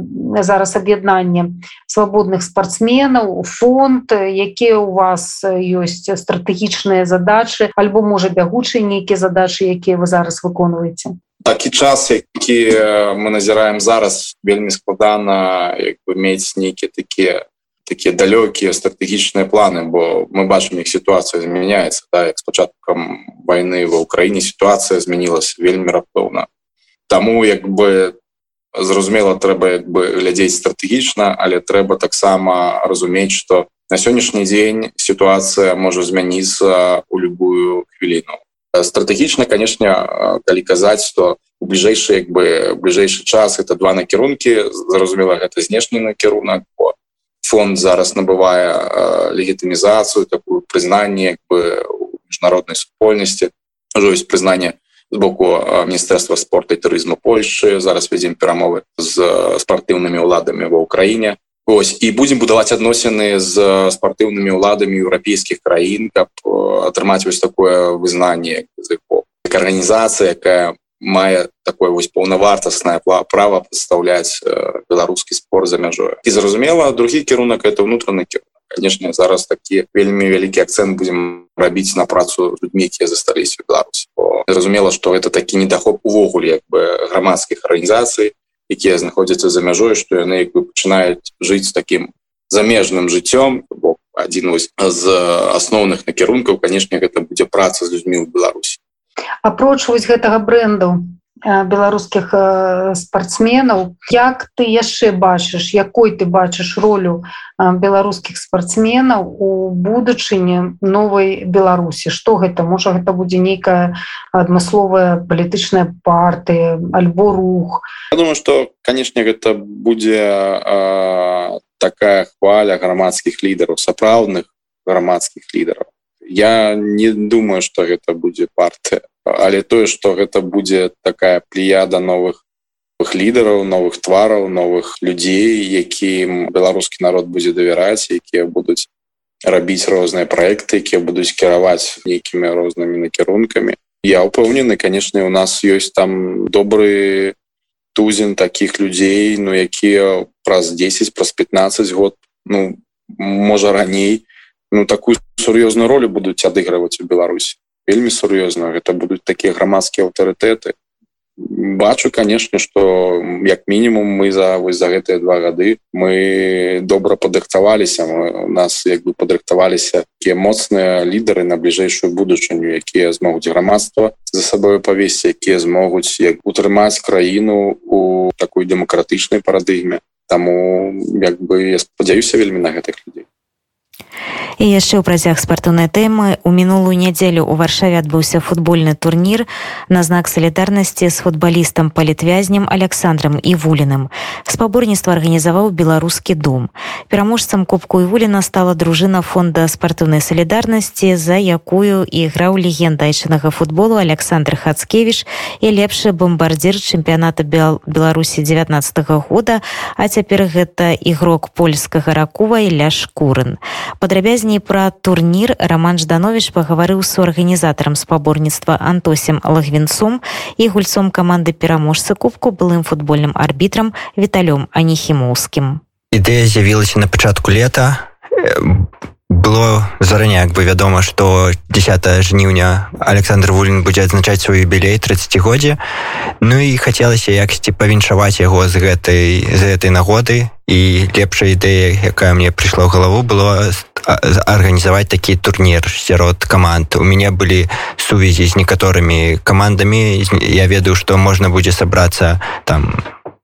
зараз аб'яднанне свабодных спортсменаў фонд якія у вас ёсць стратэгічныя задачы альбо можа бягучыя нейкія задачы якія вы зараз выконваеце такі час які мы назіраем зараз вельмі складана мець нейкія такія такія далёкія стратэгічныя планы бо мы бачым іх сітуацыя змяняецца да, як з пачаткам войны ва ўкраіне сітуацыя змянілася вельмі раптоўна. Таму як бы зразумела трэба як бы глядзець стратэгічна але трэба таксама разумець что на сённяшні дзень сітуацыя можа змяніцца у любую хвіліну стратэгічна канешне калі казаць что у бліжэйшы як бы бліжэйшы час это два накірункі зразумела гэта знешні накірунак бо фонд зараз набывае легітымізацыю такую прызнанне як бы міжнароднай супольнасці ўжо ёсць прызнанне з боку міністэрства спорта і турызму Польшы зараз вядзем перамовы з спартыўнымі ўладамі ва ўкраіне Ось і будзем будаваць адносіны з спартыўнымі ўладамі еўрапейскіх краін каб атрымаць вось такое вызнанне арганізацыя якая мае такое вось паўнавартаснае права прадстаўляць беларускі спорт за мяжою і зразумела другі кірунак это ўнутраны кірунак. Канешне зараз такі вельмі вялікі акцент будзем рабіць на працу людьми якія засталіся Беларусь зразумела что это такі недахоп увогуле як бы грамадскіх арганізацый якія знаходзяцца за мяжой што яны як бы пачынаюць жыць таким замежным жыццём бо адзін з асноўных накірункаў канешне гэта будзе праца з людзьмі ў беларусі апроч вось гэтага бренду беларускіх спартсменаў як ты яшчэ бачыш якой ты бачыш ролю беларускіх спартсменаў у будучыні новой беларусі? Что гэта? Можа гэта будзе нейкая адмысловая палітычная партыя альбо рух? Я думаю что канешне гэта будзе а, такая хваля грамадскіх лідараў сапраўдных грамадскіх лідараў. Я не думаю что гэта будзе партыя але тое что гэта будзе такая плеяда новых лідараў новых твараў новых людзей якім беларускі народ будзе давяраць якія будуць рабіць розныя проекты якія будуць кіраваць нейкімі рознымі накірункамі. Я упэўнены канешне у нас ёсць там добры тузін таких людзей ну якія праз 10 праз 15 год ну можа раней ну такую сур'ёзную ролю будуць адыгрываць у беларусі вельмі сур'ёзна. Гэта будуць такія грамадскія аўтарытэты. Бачу конечно что як мінімум мы за вось за гэтыя два гады мы добра падрыхтаваліся. У нас як бы падрыхтаваліся такія моцныя лідары на бліжэйшую будучыню якія змогуць грамадства за сабою павесці якія змогуць як утрымаць краіну у такой дэмакратычнай парадыгме. Таму як бы я спадзяюся вельмі на гэтых людзей і яшчэ ў працяг спартыўнай тэмы. У мінулую нядзелю у варшаве адбыўся футбольны турнір на знак салідарнасці з футбалістам палітвязнем александром івуліным. Спаборніцтва арганізаваў беларускі дом. Пераможцам кубку івуліна стала дружына фонда спартыўнай салідарнасці за якую іграў легенда айчынага футболу александр хацкевич і лепшы бомбардзір чэмпіяната беларусі 19 -го года а цяпер гэта ігрок польскага ракува ля шкурын падрабязней пра турнір роман жданович пагаварыў з арганізатарам спаборніцтва антосем лагвінцом і гульцом каманды пераможцы кубку былым футбольным арбітрам віталём анехімоўскім ідэя з'явілася на пачатку лета. Было заранее як бы вядома что 10 жніўня александр вулін будзе адзначаць свой юбілей 30годдзе ну і хацелася яксьці павіншаваць яго з гэтай з гэтай нагоды. І лепшая ідэя якая мне прыйшла ў галаву было арганізаваць такі турнір сярод каманд у мяне былі сувязі з некаторымі камандамі я ведаю што можна будзе сабрацца там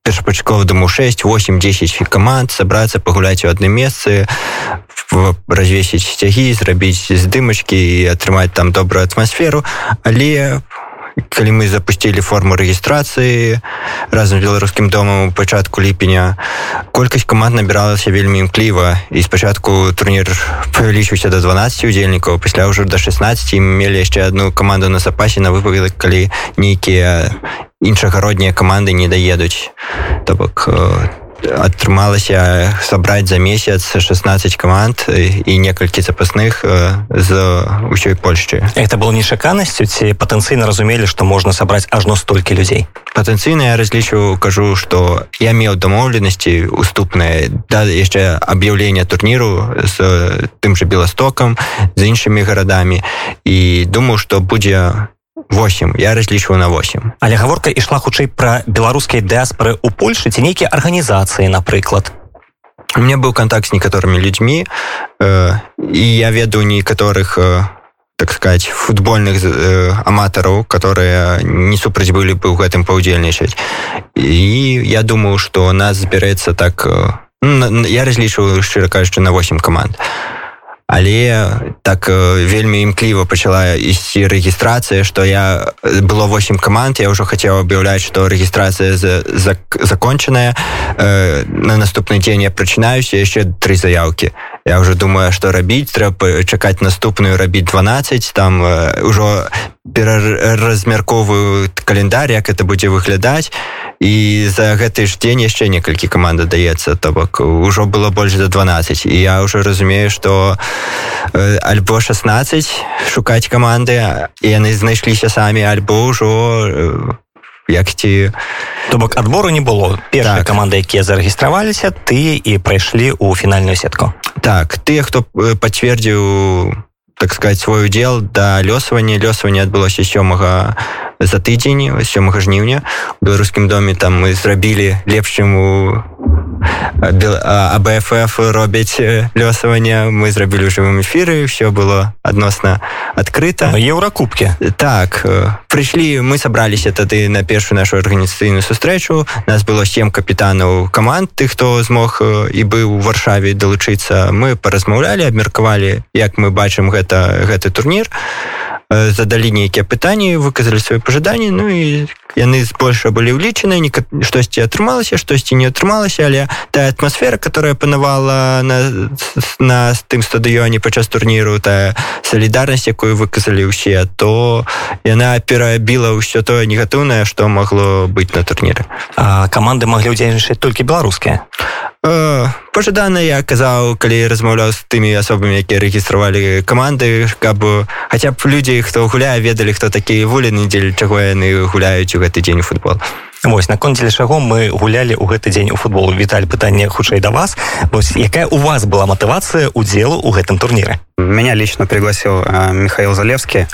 першапачкова думаю 6 8 10 команд собраться пагуляць у адным месцы развесіць сцягі зрабіць здымачкі і атрымаць там добрую атмасферу але калі мы запустили форму рэгістрацыі разам беларускім домам у пачатку ліпеня колькасць каманд набіралася вельмі імкліва. І спачатку турнір павялічыўся до 12 удзельнікаў пасля ўжо до 16 мелі яшчэ одну каманду на запасе на выпадак калі нейкія іншагароднія каманды не даедуць. То бок атрымалася сабраць за месяц 16 каманд і некалькі запасных з ўсёй польшчы. Это было нечаканасцю ці патэнцыйна разумелі што можна сабраць ажно столькі людзей? Патэнцыйна я разлічу кажу што я меў дамоўленасці уступныя да яшчэ аб'яўлення турніру з тым жа беластокам з іншымі гарадамі. І думаю што будзе 8 я разлічваю на 8 але гаворка ішла хутчэй пра беларускай дыаспоры у польльшы ці нейкія арганізацыі напрыклад. У меня быў контакт з некаторымі людзьмі э, і я ведаю некаторых э, так сказать футбольных э, аматараў которые не супраць былі бы ў гэтым паўдзельнічаць і я думаю что нас збярэцца так э, я разлічваю шчыра кажучы на 8 команд. а але так вельмі імкліва пачала ісці рэгістрацыя што я было 8 каманд я ўжо хацеў аб'яўляць што рэгістрацыя за, за, закончаная. Э, на наступны дзень я прачынаюся яшчэ тры заявкі я уже думаю што рабіць трэба чакаць наступную рабіць 12 там ўжо пераразмярковую календар як это будзе выглядаць і за гэты ж дзень яшчэ некалькі каманда даецца то бок ужо было больш за 12 і я ўжо разумею што э, альбо 16 шукаць каманды і яны знайшліся самі альбо ўжо э, як ці то бок адбору не было першая так. каманда якія зарэгістраваліся ты і прайшлі ў фінальную сетку так тыя хто пацвердзіў у так сказать свой удзел да лёсавання лёсавання адбылося сёмага за тыдзень сёмага жніўня. У беларускім доме там мы зрабілі лепшым у абф робяць лёсаванне. Мы зрабілі ў жывым эфіры все было адносна адкрыта. Еўракубкі так прыйшлі мы сабраліся тады на першую нашу арганізацыйную сустрэчу. Нас было сем капітанаў каманд тых хто змог і быў у варшаве далучыцца. Мы паразмаўлялі абмеркавалі як мы бачым гэта гэты турнір задалі нейкія пытанні выказалі свае пажаданні ну і яны збольша былі ўлічаны штосьці атрымалася штосьці не атрымалася але тая атмасфера которая панавала на на тым стадыёне падчас турніру тая салідарнасць якую выказалі ўсе то яна перабіла ўсё тое негатыўнае што магло быць на турніры. Каманды маглі ўдзельнічаць толькі беларускія? Э, пожадана я казаў калі размаўляў з тымі асобамі якія рэгістравалі каманды каб хаця б людзі хто гуляе ведалі хто такія вуліны дзеля чаго яны гуляюць у гэты дзень у футбол. Вось наконт дзеля чаго мы гулялі ў гэты дзень у футболу віталь пытанне хутчэй да вас. Вось якая у вас была матывацыя удзелу ў гэтым турнире? Меня лично пригласил э, Михаил Залевский.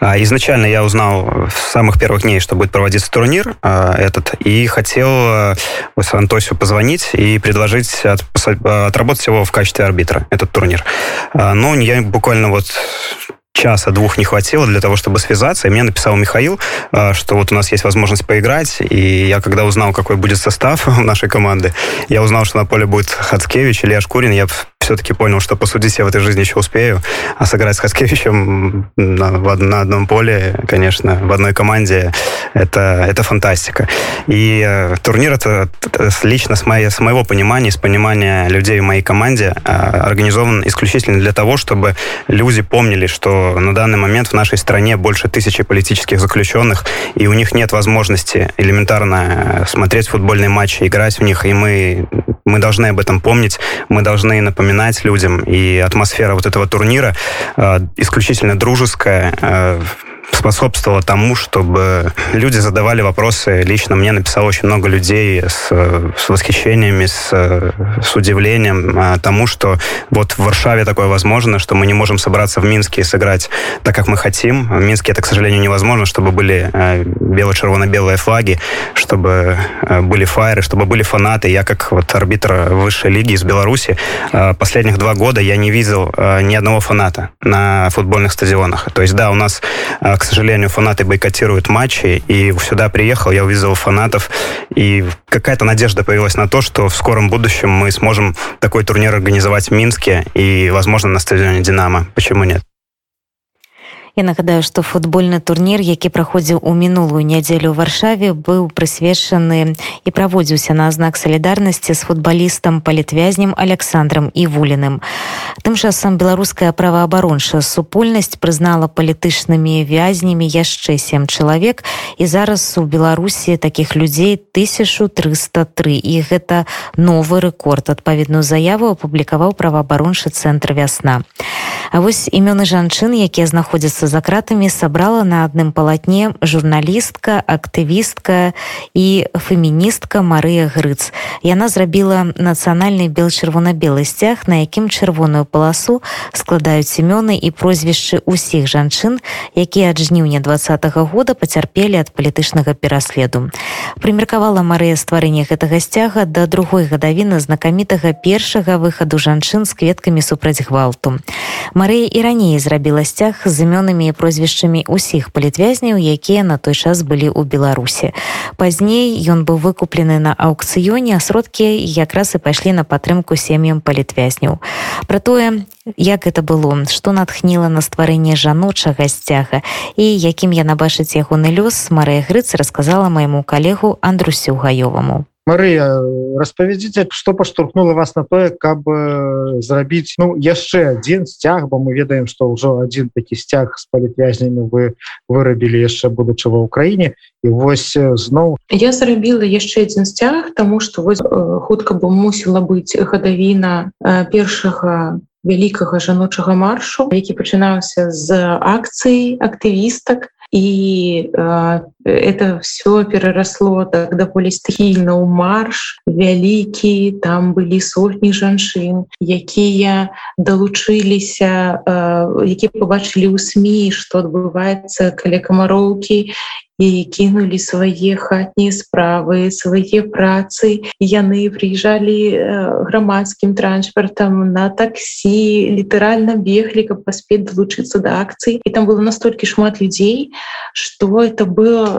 Э, изначально я узнал в самых первых дней что будет проводиться турнир э, этот и хотел Антосию позвонить и предложить от, отработать его в качестве арбитра этот турнир. Но я буквально вот часа двух не хватило для того, чтобы связаться. И мне написал Михаил, что вот у нас есть возможность поиграть. И я когда узнал, какой будет состав нашей команды, я узнал, что на поле будет Хацкевич, Илья Шкурин. Я все-таки понял, что посудить я в этой жизни еще успею, а сыграть с Хаскевичем на, на одном поле, конечно, в одной команде, это, это фантастика. И э, турнир это, это лично с, моей, с моего понимания, с понимания людей в моей команде э, организован исключительно для того, чтобы люди помнили, что на данный момент в нашей стране больше тысячи политических заключенных, и у них нет возможности элементарно смотреть футбольные матчи, играть в них, и мы, мы должны об этом помнить, мы должны напоминать людям, и атмосфера вот этого турнира э, исключительно дружеская, э, способствовало тому, чтобы люди задавали вопросы. Лично мне написало очень много людей с, с восхищениями, с, с удивлением а, тому, что вот в Варшаве такое возможно, что мы не можем собраться в Минске и сыграть так, как мы хотим. В Минске это, к сожалению, невозможно, чтобы были а, бело-червоно-белые флаги, чтобы а, были фаеры, чтобы были фанаты. Я как вот арбитр высшей лиги из Беларуси последних два года я не видел ни одного фаната на футбольных стадионах. То есть, да, у нас, к сожалению, фанаты бойкотируют матчи, и сюда приехал, я увидел фанатов, и какая-то надежда появилась на то, что в скором будущем мы сможем такой турнир организовать в Минске и, возможно, на стадионе «Динамо». Почему нет? Я нагадаю, што футбольны турнір, які праходзіў у мінулую нядзелю ў варшаве быў прысвечаны і праводзіўся на знак салідарнасці з футбалістам палітвязнем Александром і вуліным. Тым часам беларуская праваабаронша супольнасць прызнала палітычнымі вязнямі яшчэ сем чалавек і зараз у Беларусі такіх людзей 1303 і гэта новы рэкорд адпаведную заяву апублікаваў праваабароншы цэнтр вясна. А вось імёны жанчын, якія знаходзяцца знаходзіцца за кратамі сабрала на адным палатне журналістка актывістка і феміністка Марыя грыц. Яна зрабіла нацыянальны бел чырвона-белы сцяг на якім чырвоную паласу складаюць семёны і прозвішчы ўсіх жанчын якія ад жніўня двадцатого года пацярпелі ад палітычнага пераследу. Прымеркавала Марыя стварэння гэтага сцяга да другой гадавіны знакамітага першага выхаду жанчын з кветкамі супраць гвалту. Марыя і раней зрабіла сцяг з імёнамі імёнамі і прозвішчамі ўсіх палітвязняў якія на той час былі ў беларусі. Пазней ён быў выкуплены на аўкцыёне а сродкі якраз і пайшлі на падтрымку сем'ям палітвязняў. Про тое як это было што натхніла на стварэнне жаночага сцяга і якім яна бачыць ягоны лёс Марыя грыц расказала майму калегу андрусю гаёваму Марыя распавядзіце што паштурхнула вас на тое каб э, зрабіць ну яшчэ адзін сцяг бо мы ведаем што ўжо адзін такі сцяг з палітвязнямі вы вырабілі яшчэ будучы ва ўкраіне. І вось зноў я зрабіла яшчэ адзін сцяг тому что вось хутка бы мусіла быць гадавіна першага вялікага жаночага маршу які пачынаўся з акцый актывістак і э, это все пераросло так даволі стхільна ў марш. Вялікі там былі сотні жанчын якія далучыліся які побачылі ў сМ что адбываецца каля камароўкі і кінулі свае хатнія справы свае працы яны прыїджалі грамадскім транспартам на таксі літаральна беглі каб паспець далучыцца да акцыі і там было настолькі шмат людзей что это было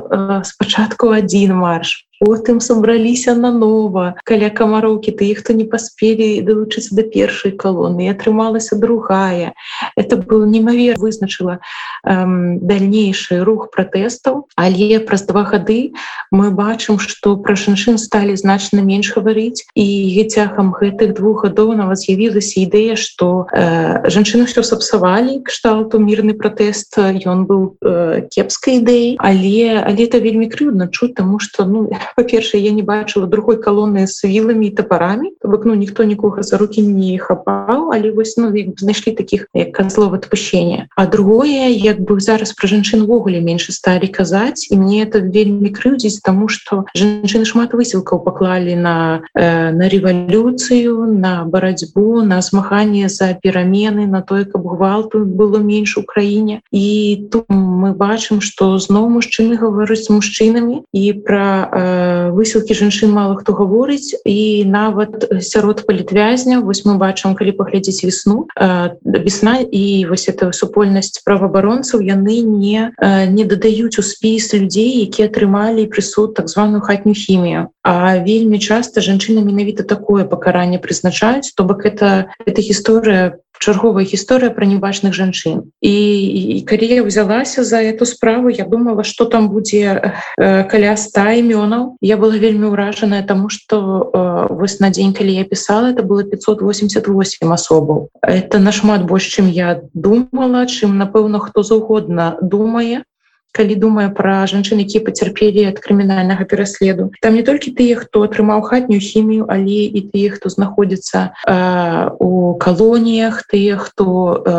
спачатку один марш потым сабраліся нанова. Каля камароўкі ты хто не паспелі далучыцца да першай калоны атрымалася другая. Это был немавер вызначыла эм, дальнейшы рух пратэстаў. Але праз два гады мы бачым что пра жанчын сталі значна менш гаварыць. І цягам гэтых двух гадоў нават з'явілася ідэя что э, жанчыны все сапсавалі кшталту мірны пратэст. Ён быў э, кепскай ідэй але але это вельмі крыўдна чуць тому что ну па-першае я не бачыла другой калоны з вілами і топарамі. Бок ну ніхто нікога за руки не хапаў але вось ну знайшлі таких слова отпущения а другое як бы зараз пра жанчын увогуле менш сталі казаць і мне это вельмі крыўдзіць тому что жанчыны шмат высілкаў паклалі на э, на рэвалюцыю на барацьбу на змаганне за перамены на тое каб гвалту было менш у краіне. І тут мы бачым что зноў мужчыны гаворыць з мужчынамі і пра э, высілкі жанчын мало хто гаворыць. І нават сярод палітвязня вось мы бачым калі паглядзець глядзець весну весна і вось эта супольнасць праваабаронцаў яны не не дадаюць у спіс людзей які атрымалі прысуд так званую хатнюю хімію. А вельмі часта жанчына менавіта такое пакаранне прызначаюць то бок это эта гісторыя чарговая гісторыя пра небачных жанчын. І, і калі я взялася за эту справу я думала что там будзе э, каля ста імёнаў я была вельмі ўражаная тому что э, вось на дзень калі я писала это было 588 асобаў. Это нашмат больш чым я думала чым напэўна хто заўгодна думае калі думаю пра жанчын які пацярпелі ад крымінальнага пераследу. Там не толькі тыя хто атрымаў хатнюю хімію але і тыя хто знаходзіцца э, у калоніях тыя хто э,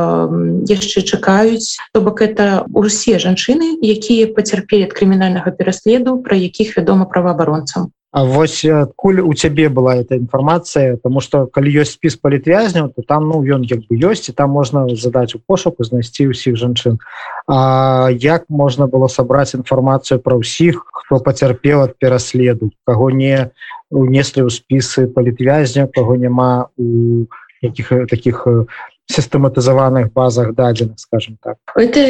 яшчэ чакаюць. То бок это усе жанчыны якія пацярпелі ад крымінальнага пераследу пра якіх вядома праваабаронцам А вось адкуль у цябе была эта інфармацыя? Тому что калі ёсць спіс палітвязняў то там ну ён як бы ёсць і там можна задаць у пошуку знайсці ўсіх жанчын. А як можна было сабраць інфармацыю пра ўсіх хто пацярпеў ад пераследу? Каго не унеслі ў спісы палітвязня каго няма у якіх таких сістэматызаваных базах дадзеных скажем так. Это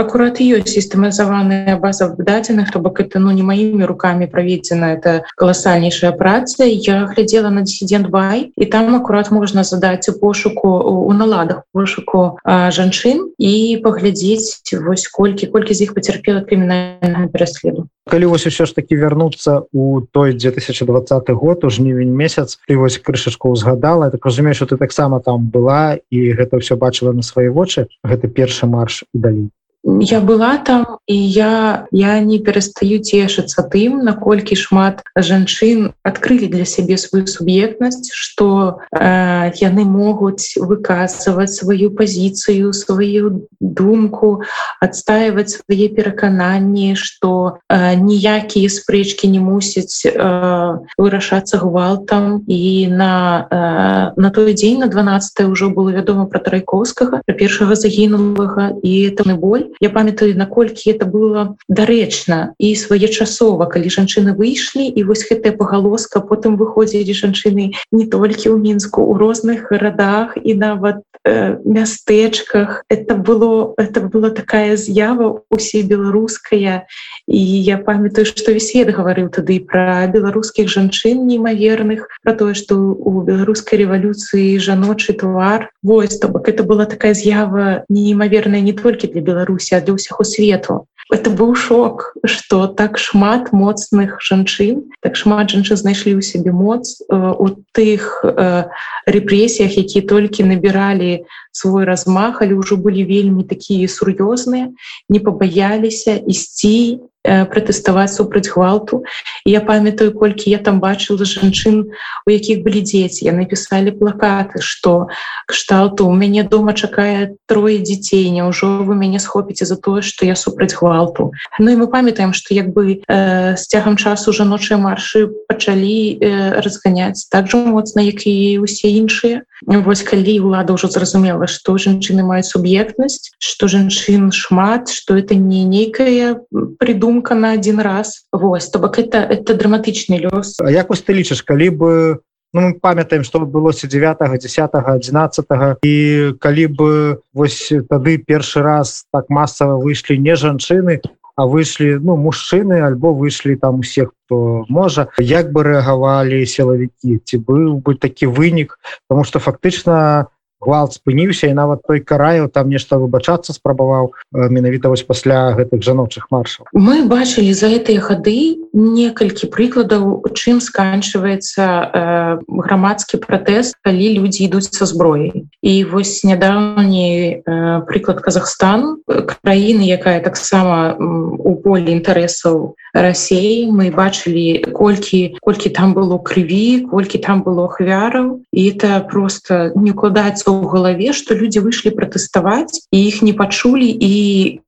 аккурат ёсць сістэмазаваная база дадзеных то бок это ну не маімі руками праведзена это каласальнейшая праца я глядзела на дисидент бай і там аккурат можна задаць у пошуку у наладах пошуку жанчын і паглядзець вось колькі колькі з іх пацярпела крымінальнага пераследу калі вось усё ж таки вярнуцца у той 2020 год у жнівень месяц ты вось крышачку узгадала так разумею что ты таксама там была і гэта ўсё бачыла на свае вочы. Гэта першы марш і далей я была там і я я не перастаю цешыцца тым наколькі шмат жанчын адкрылі для сябе сваю суб'ектнасць что э, яны могуць выказваць сваю пазіцыю сваю думку адстаивать свае перакананні что э, ніякія спрэчкі не мусяць э, вырашацца гвалтам. І на э, на той дзень на 12 ўжо было вядома про трайковскага першага загінулага і это не боль я памятаю наколькі это было дарэчна і своечасова калі жанчыны выйшлі і вось гэтая пагалоска потым выходзілі жанчыны не толькі ў мінску у розных гарадах і нават э, мястэчках. Это было это была такая з'ява усе беларуская. І я памятаю что весь свет гаварыў тады пра беларускіх жанчын неймаверных про тое что у беларускай рэвалюцыі жаночы твар. Вось то бок это была такая з'ява неймаверная не толькі для беларусі беларусі для ўсяго свету. Это быў шок что так шмат моцных жанчын так шмат жанчын знайшлі ў сябе моц э, у тых э, рэпрэсіях які толькі набіралі свой размах але ўжо былі вельмі такія сур'ёзныя не пабаяліся ісці пратэставаць супраць гвалту. Я памятаю колькі я там бачыла жанчын у якіх былі дзеці. Я напісалі плакаты что кшталту у мяне дома чакае трое дзяцей няўжо вы мяне схопіце за тое что я супраць гвалту? Ну і мы памятаем что як бы э, з цягам часу жаночыя маршы пачалі э, разганяць так жа моцна як і усе іншыя. Вось калі ўлада ўжо зразумела што жанчыны маюць суб'ектнасць што жанчын шмат что это не нейкая придумка думка на один раз. Вось то бок это это драматычны лёс. Як вось ты лічыш калі бы ну, мы памятаем что адбылося 9 10 11 і калі бы вось тады першы раз так масава выйшлі не жанчыны а выйшлі ну мужчыны альбо выйшлі там усех хто можа як бы рэагавалі сілавікі? Ці быў бы такі вынік? Потому что фактычна у гвалт спыніўся і нават той караю там нешта выбачацца спрабаваў менавіта вось пасля гэтых жаночых маршаў. Мы бачылі за гэтыя хады некалькі прыкладаў чым сканчваецца э, грамадскі пратэст калі людзі ідуць са зброяй. І вось нядаўні э, прыклад Казахстан краіны якая таксама у полі інтарэсаў рассеі мы бачылі колькі колькі там было крыві колькі там было ахвяраў. І это просто не укладаецца у галаве что люди выйшлі пратэставаць і іх не пачулі і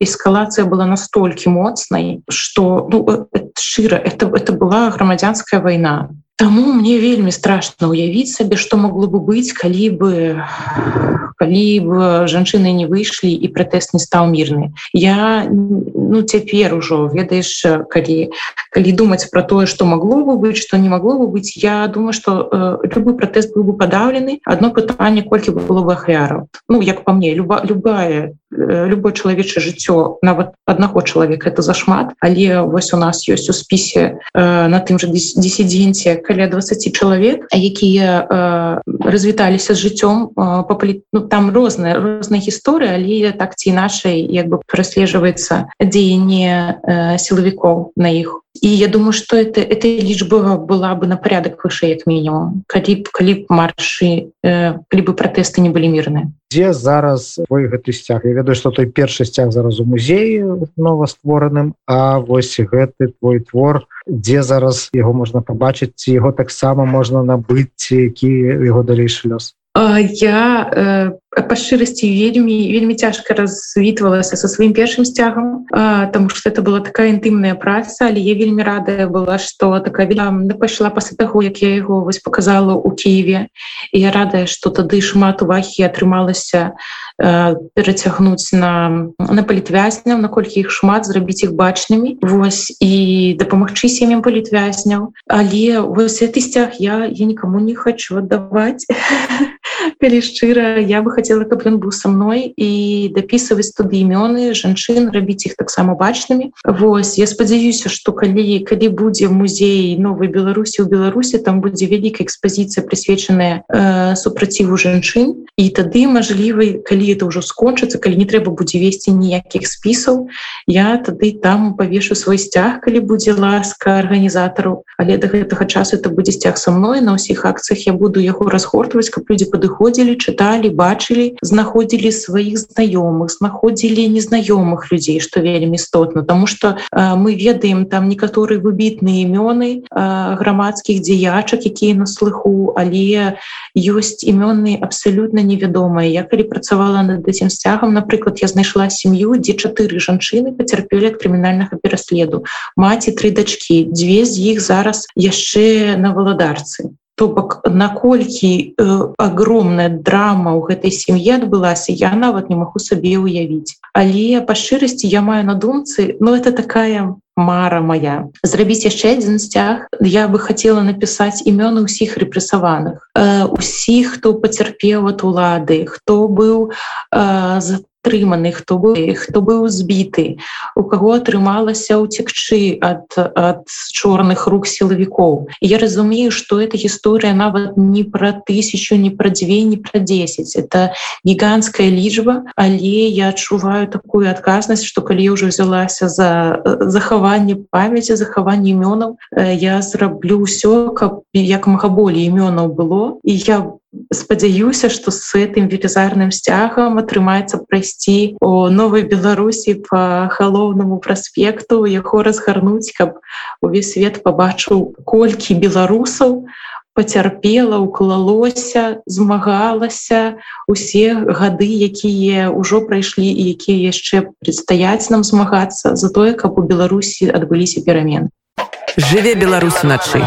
эскалацыя была настолькі моцнай что ну, шчыра это это была грамадзянская вайна Таму мне вельмі страшно уявіць сабе што могло бы быць калі бы калі б жанчыны не выйшлі і пратэст не стаў мірны. Я ну цяпер ужо ведаеш калі калі думаць про тое что могло бы быть что не могло бы быть я думаю что э, любой пратэст быў бы падаўлены. Одно пытанне колькі бы было бы ахвяраў. Ну як по мне люба любая любое чалавечае жыццё нават аднаго чалавека это зашмат. Але вось у нас ёсць у спісе э, на тым же дисіденце каля 20 чалавек якія э, развіталіся з жыццём э, по ну, там розная розная гісторыя але так ці нашай як бы праслежваецца дзеянне э, сілавікоў на іх. І я думаю что это эта лічба была бы на порядок выше як мінімум калі б калі б маршы э, калі бы пратэсты не былі мірныя дзе зараз вы гэты сцяг? Я ведаю что той першы сцяг зараз у музеі новоствораным А вось гэты твой твор дзе зараз яго можна пабачыць ці яго таксама можна набыць які яго далейшы лёс? Я па шчырасці вельмі вельмі цяжка развітвалася со сваім першым сцягам тому что это была такая інтымная праца але я вельмі радая была что такая пайшла пасля таго як я яго вось показала у Киеве. І я радая что тады шмат увагі атрымалася перацягнуць на на палітвязняў наколькі іх шмат зрабіць іх бачнымі. Вось і дапамагчы сем'ям палітвязняў. Але вось гэты сцяг я я никому не хочу аддаваць. Калі шчыра я бы хотела каб ён быў са мной і дапісваць туды імёны жанчын рабіць іх таксама бачнымі Вось я спадзяюся что калі калі будзе музей новой беларусі у беларусі там будзе вялікая экспазіцыя прысвечаная э, супраціву жанчын і тады мажлівай калі это ўжо скончыцца калі не трэба будзе весці ніякіх спісаў я тады там павешу свой сцяг калі будзе ласка арганізатару але до гэтага часу это будзе сцяг са мной на ўсіх акцыях я буду яго разгортваць каб людзі падыходзілі чыталі бачылі знаходзілі сваіх знаёмых знаходзілі незнаёмых людзей што вельмі істотна тому что мы ведаем там некаторы выбітныя імёны грамадскіх дзеячак якія на слыху але ёсць імёны абсалютна невядомыя. Я калі працавала над этим сцягам напрыклад я знайшла сям'ю дзе чатыры жанчыны пацярпелі ад крымінальнага пераследу. Маці тры дачки дзве з іх зараз яшчэ на валадарцы то бок наколькі э, огромная драма ў гэтай сям'і адбылася я нават не магу сабе ўявіць. Але па шчырасці я маю на думцы но ну, это такая мара моя зрабіць яшчэ адзін сцяг. Я бы хотела напісаць імёны ўсіх рэпрэсаваных. Э, усіх хто пацярпеў от улады хто быў э, за атрыманы хто быў хто быў збіты у каго атрымалася ўцекчы ад ад чорных рук сілавікоў. Я разумею что эта гісторыя нават не пра тысячу не пра дзве не пра 10 это гігантская лічба але я адчуваю такую адказнасць что калі уже взялася за захаванне памяти захаванне імёнаў я зраблю ўсё каб як мага болей імёнаў было і я буду спадзяюся что с гэтым велізарным сцягам атрымаецца прайсці о новой беларусі по галоўнаму праспекту яго разгарнуць каб увесь свет побачыў колькі беларусаў пацярпела уклалося змагалася усе гады якія ўжо прайшлі і якія яшчэ прадстаяць нам змагацца за тое каб у беларусі адбыліся перамен жыве беларус начы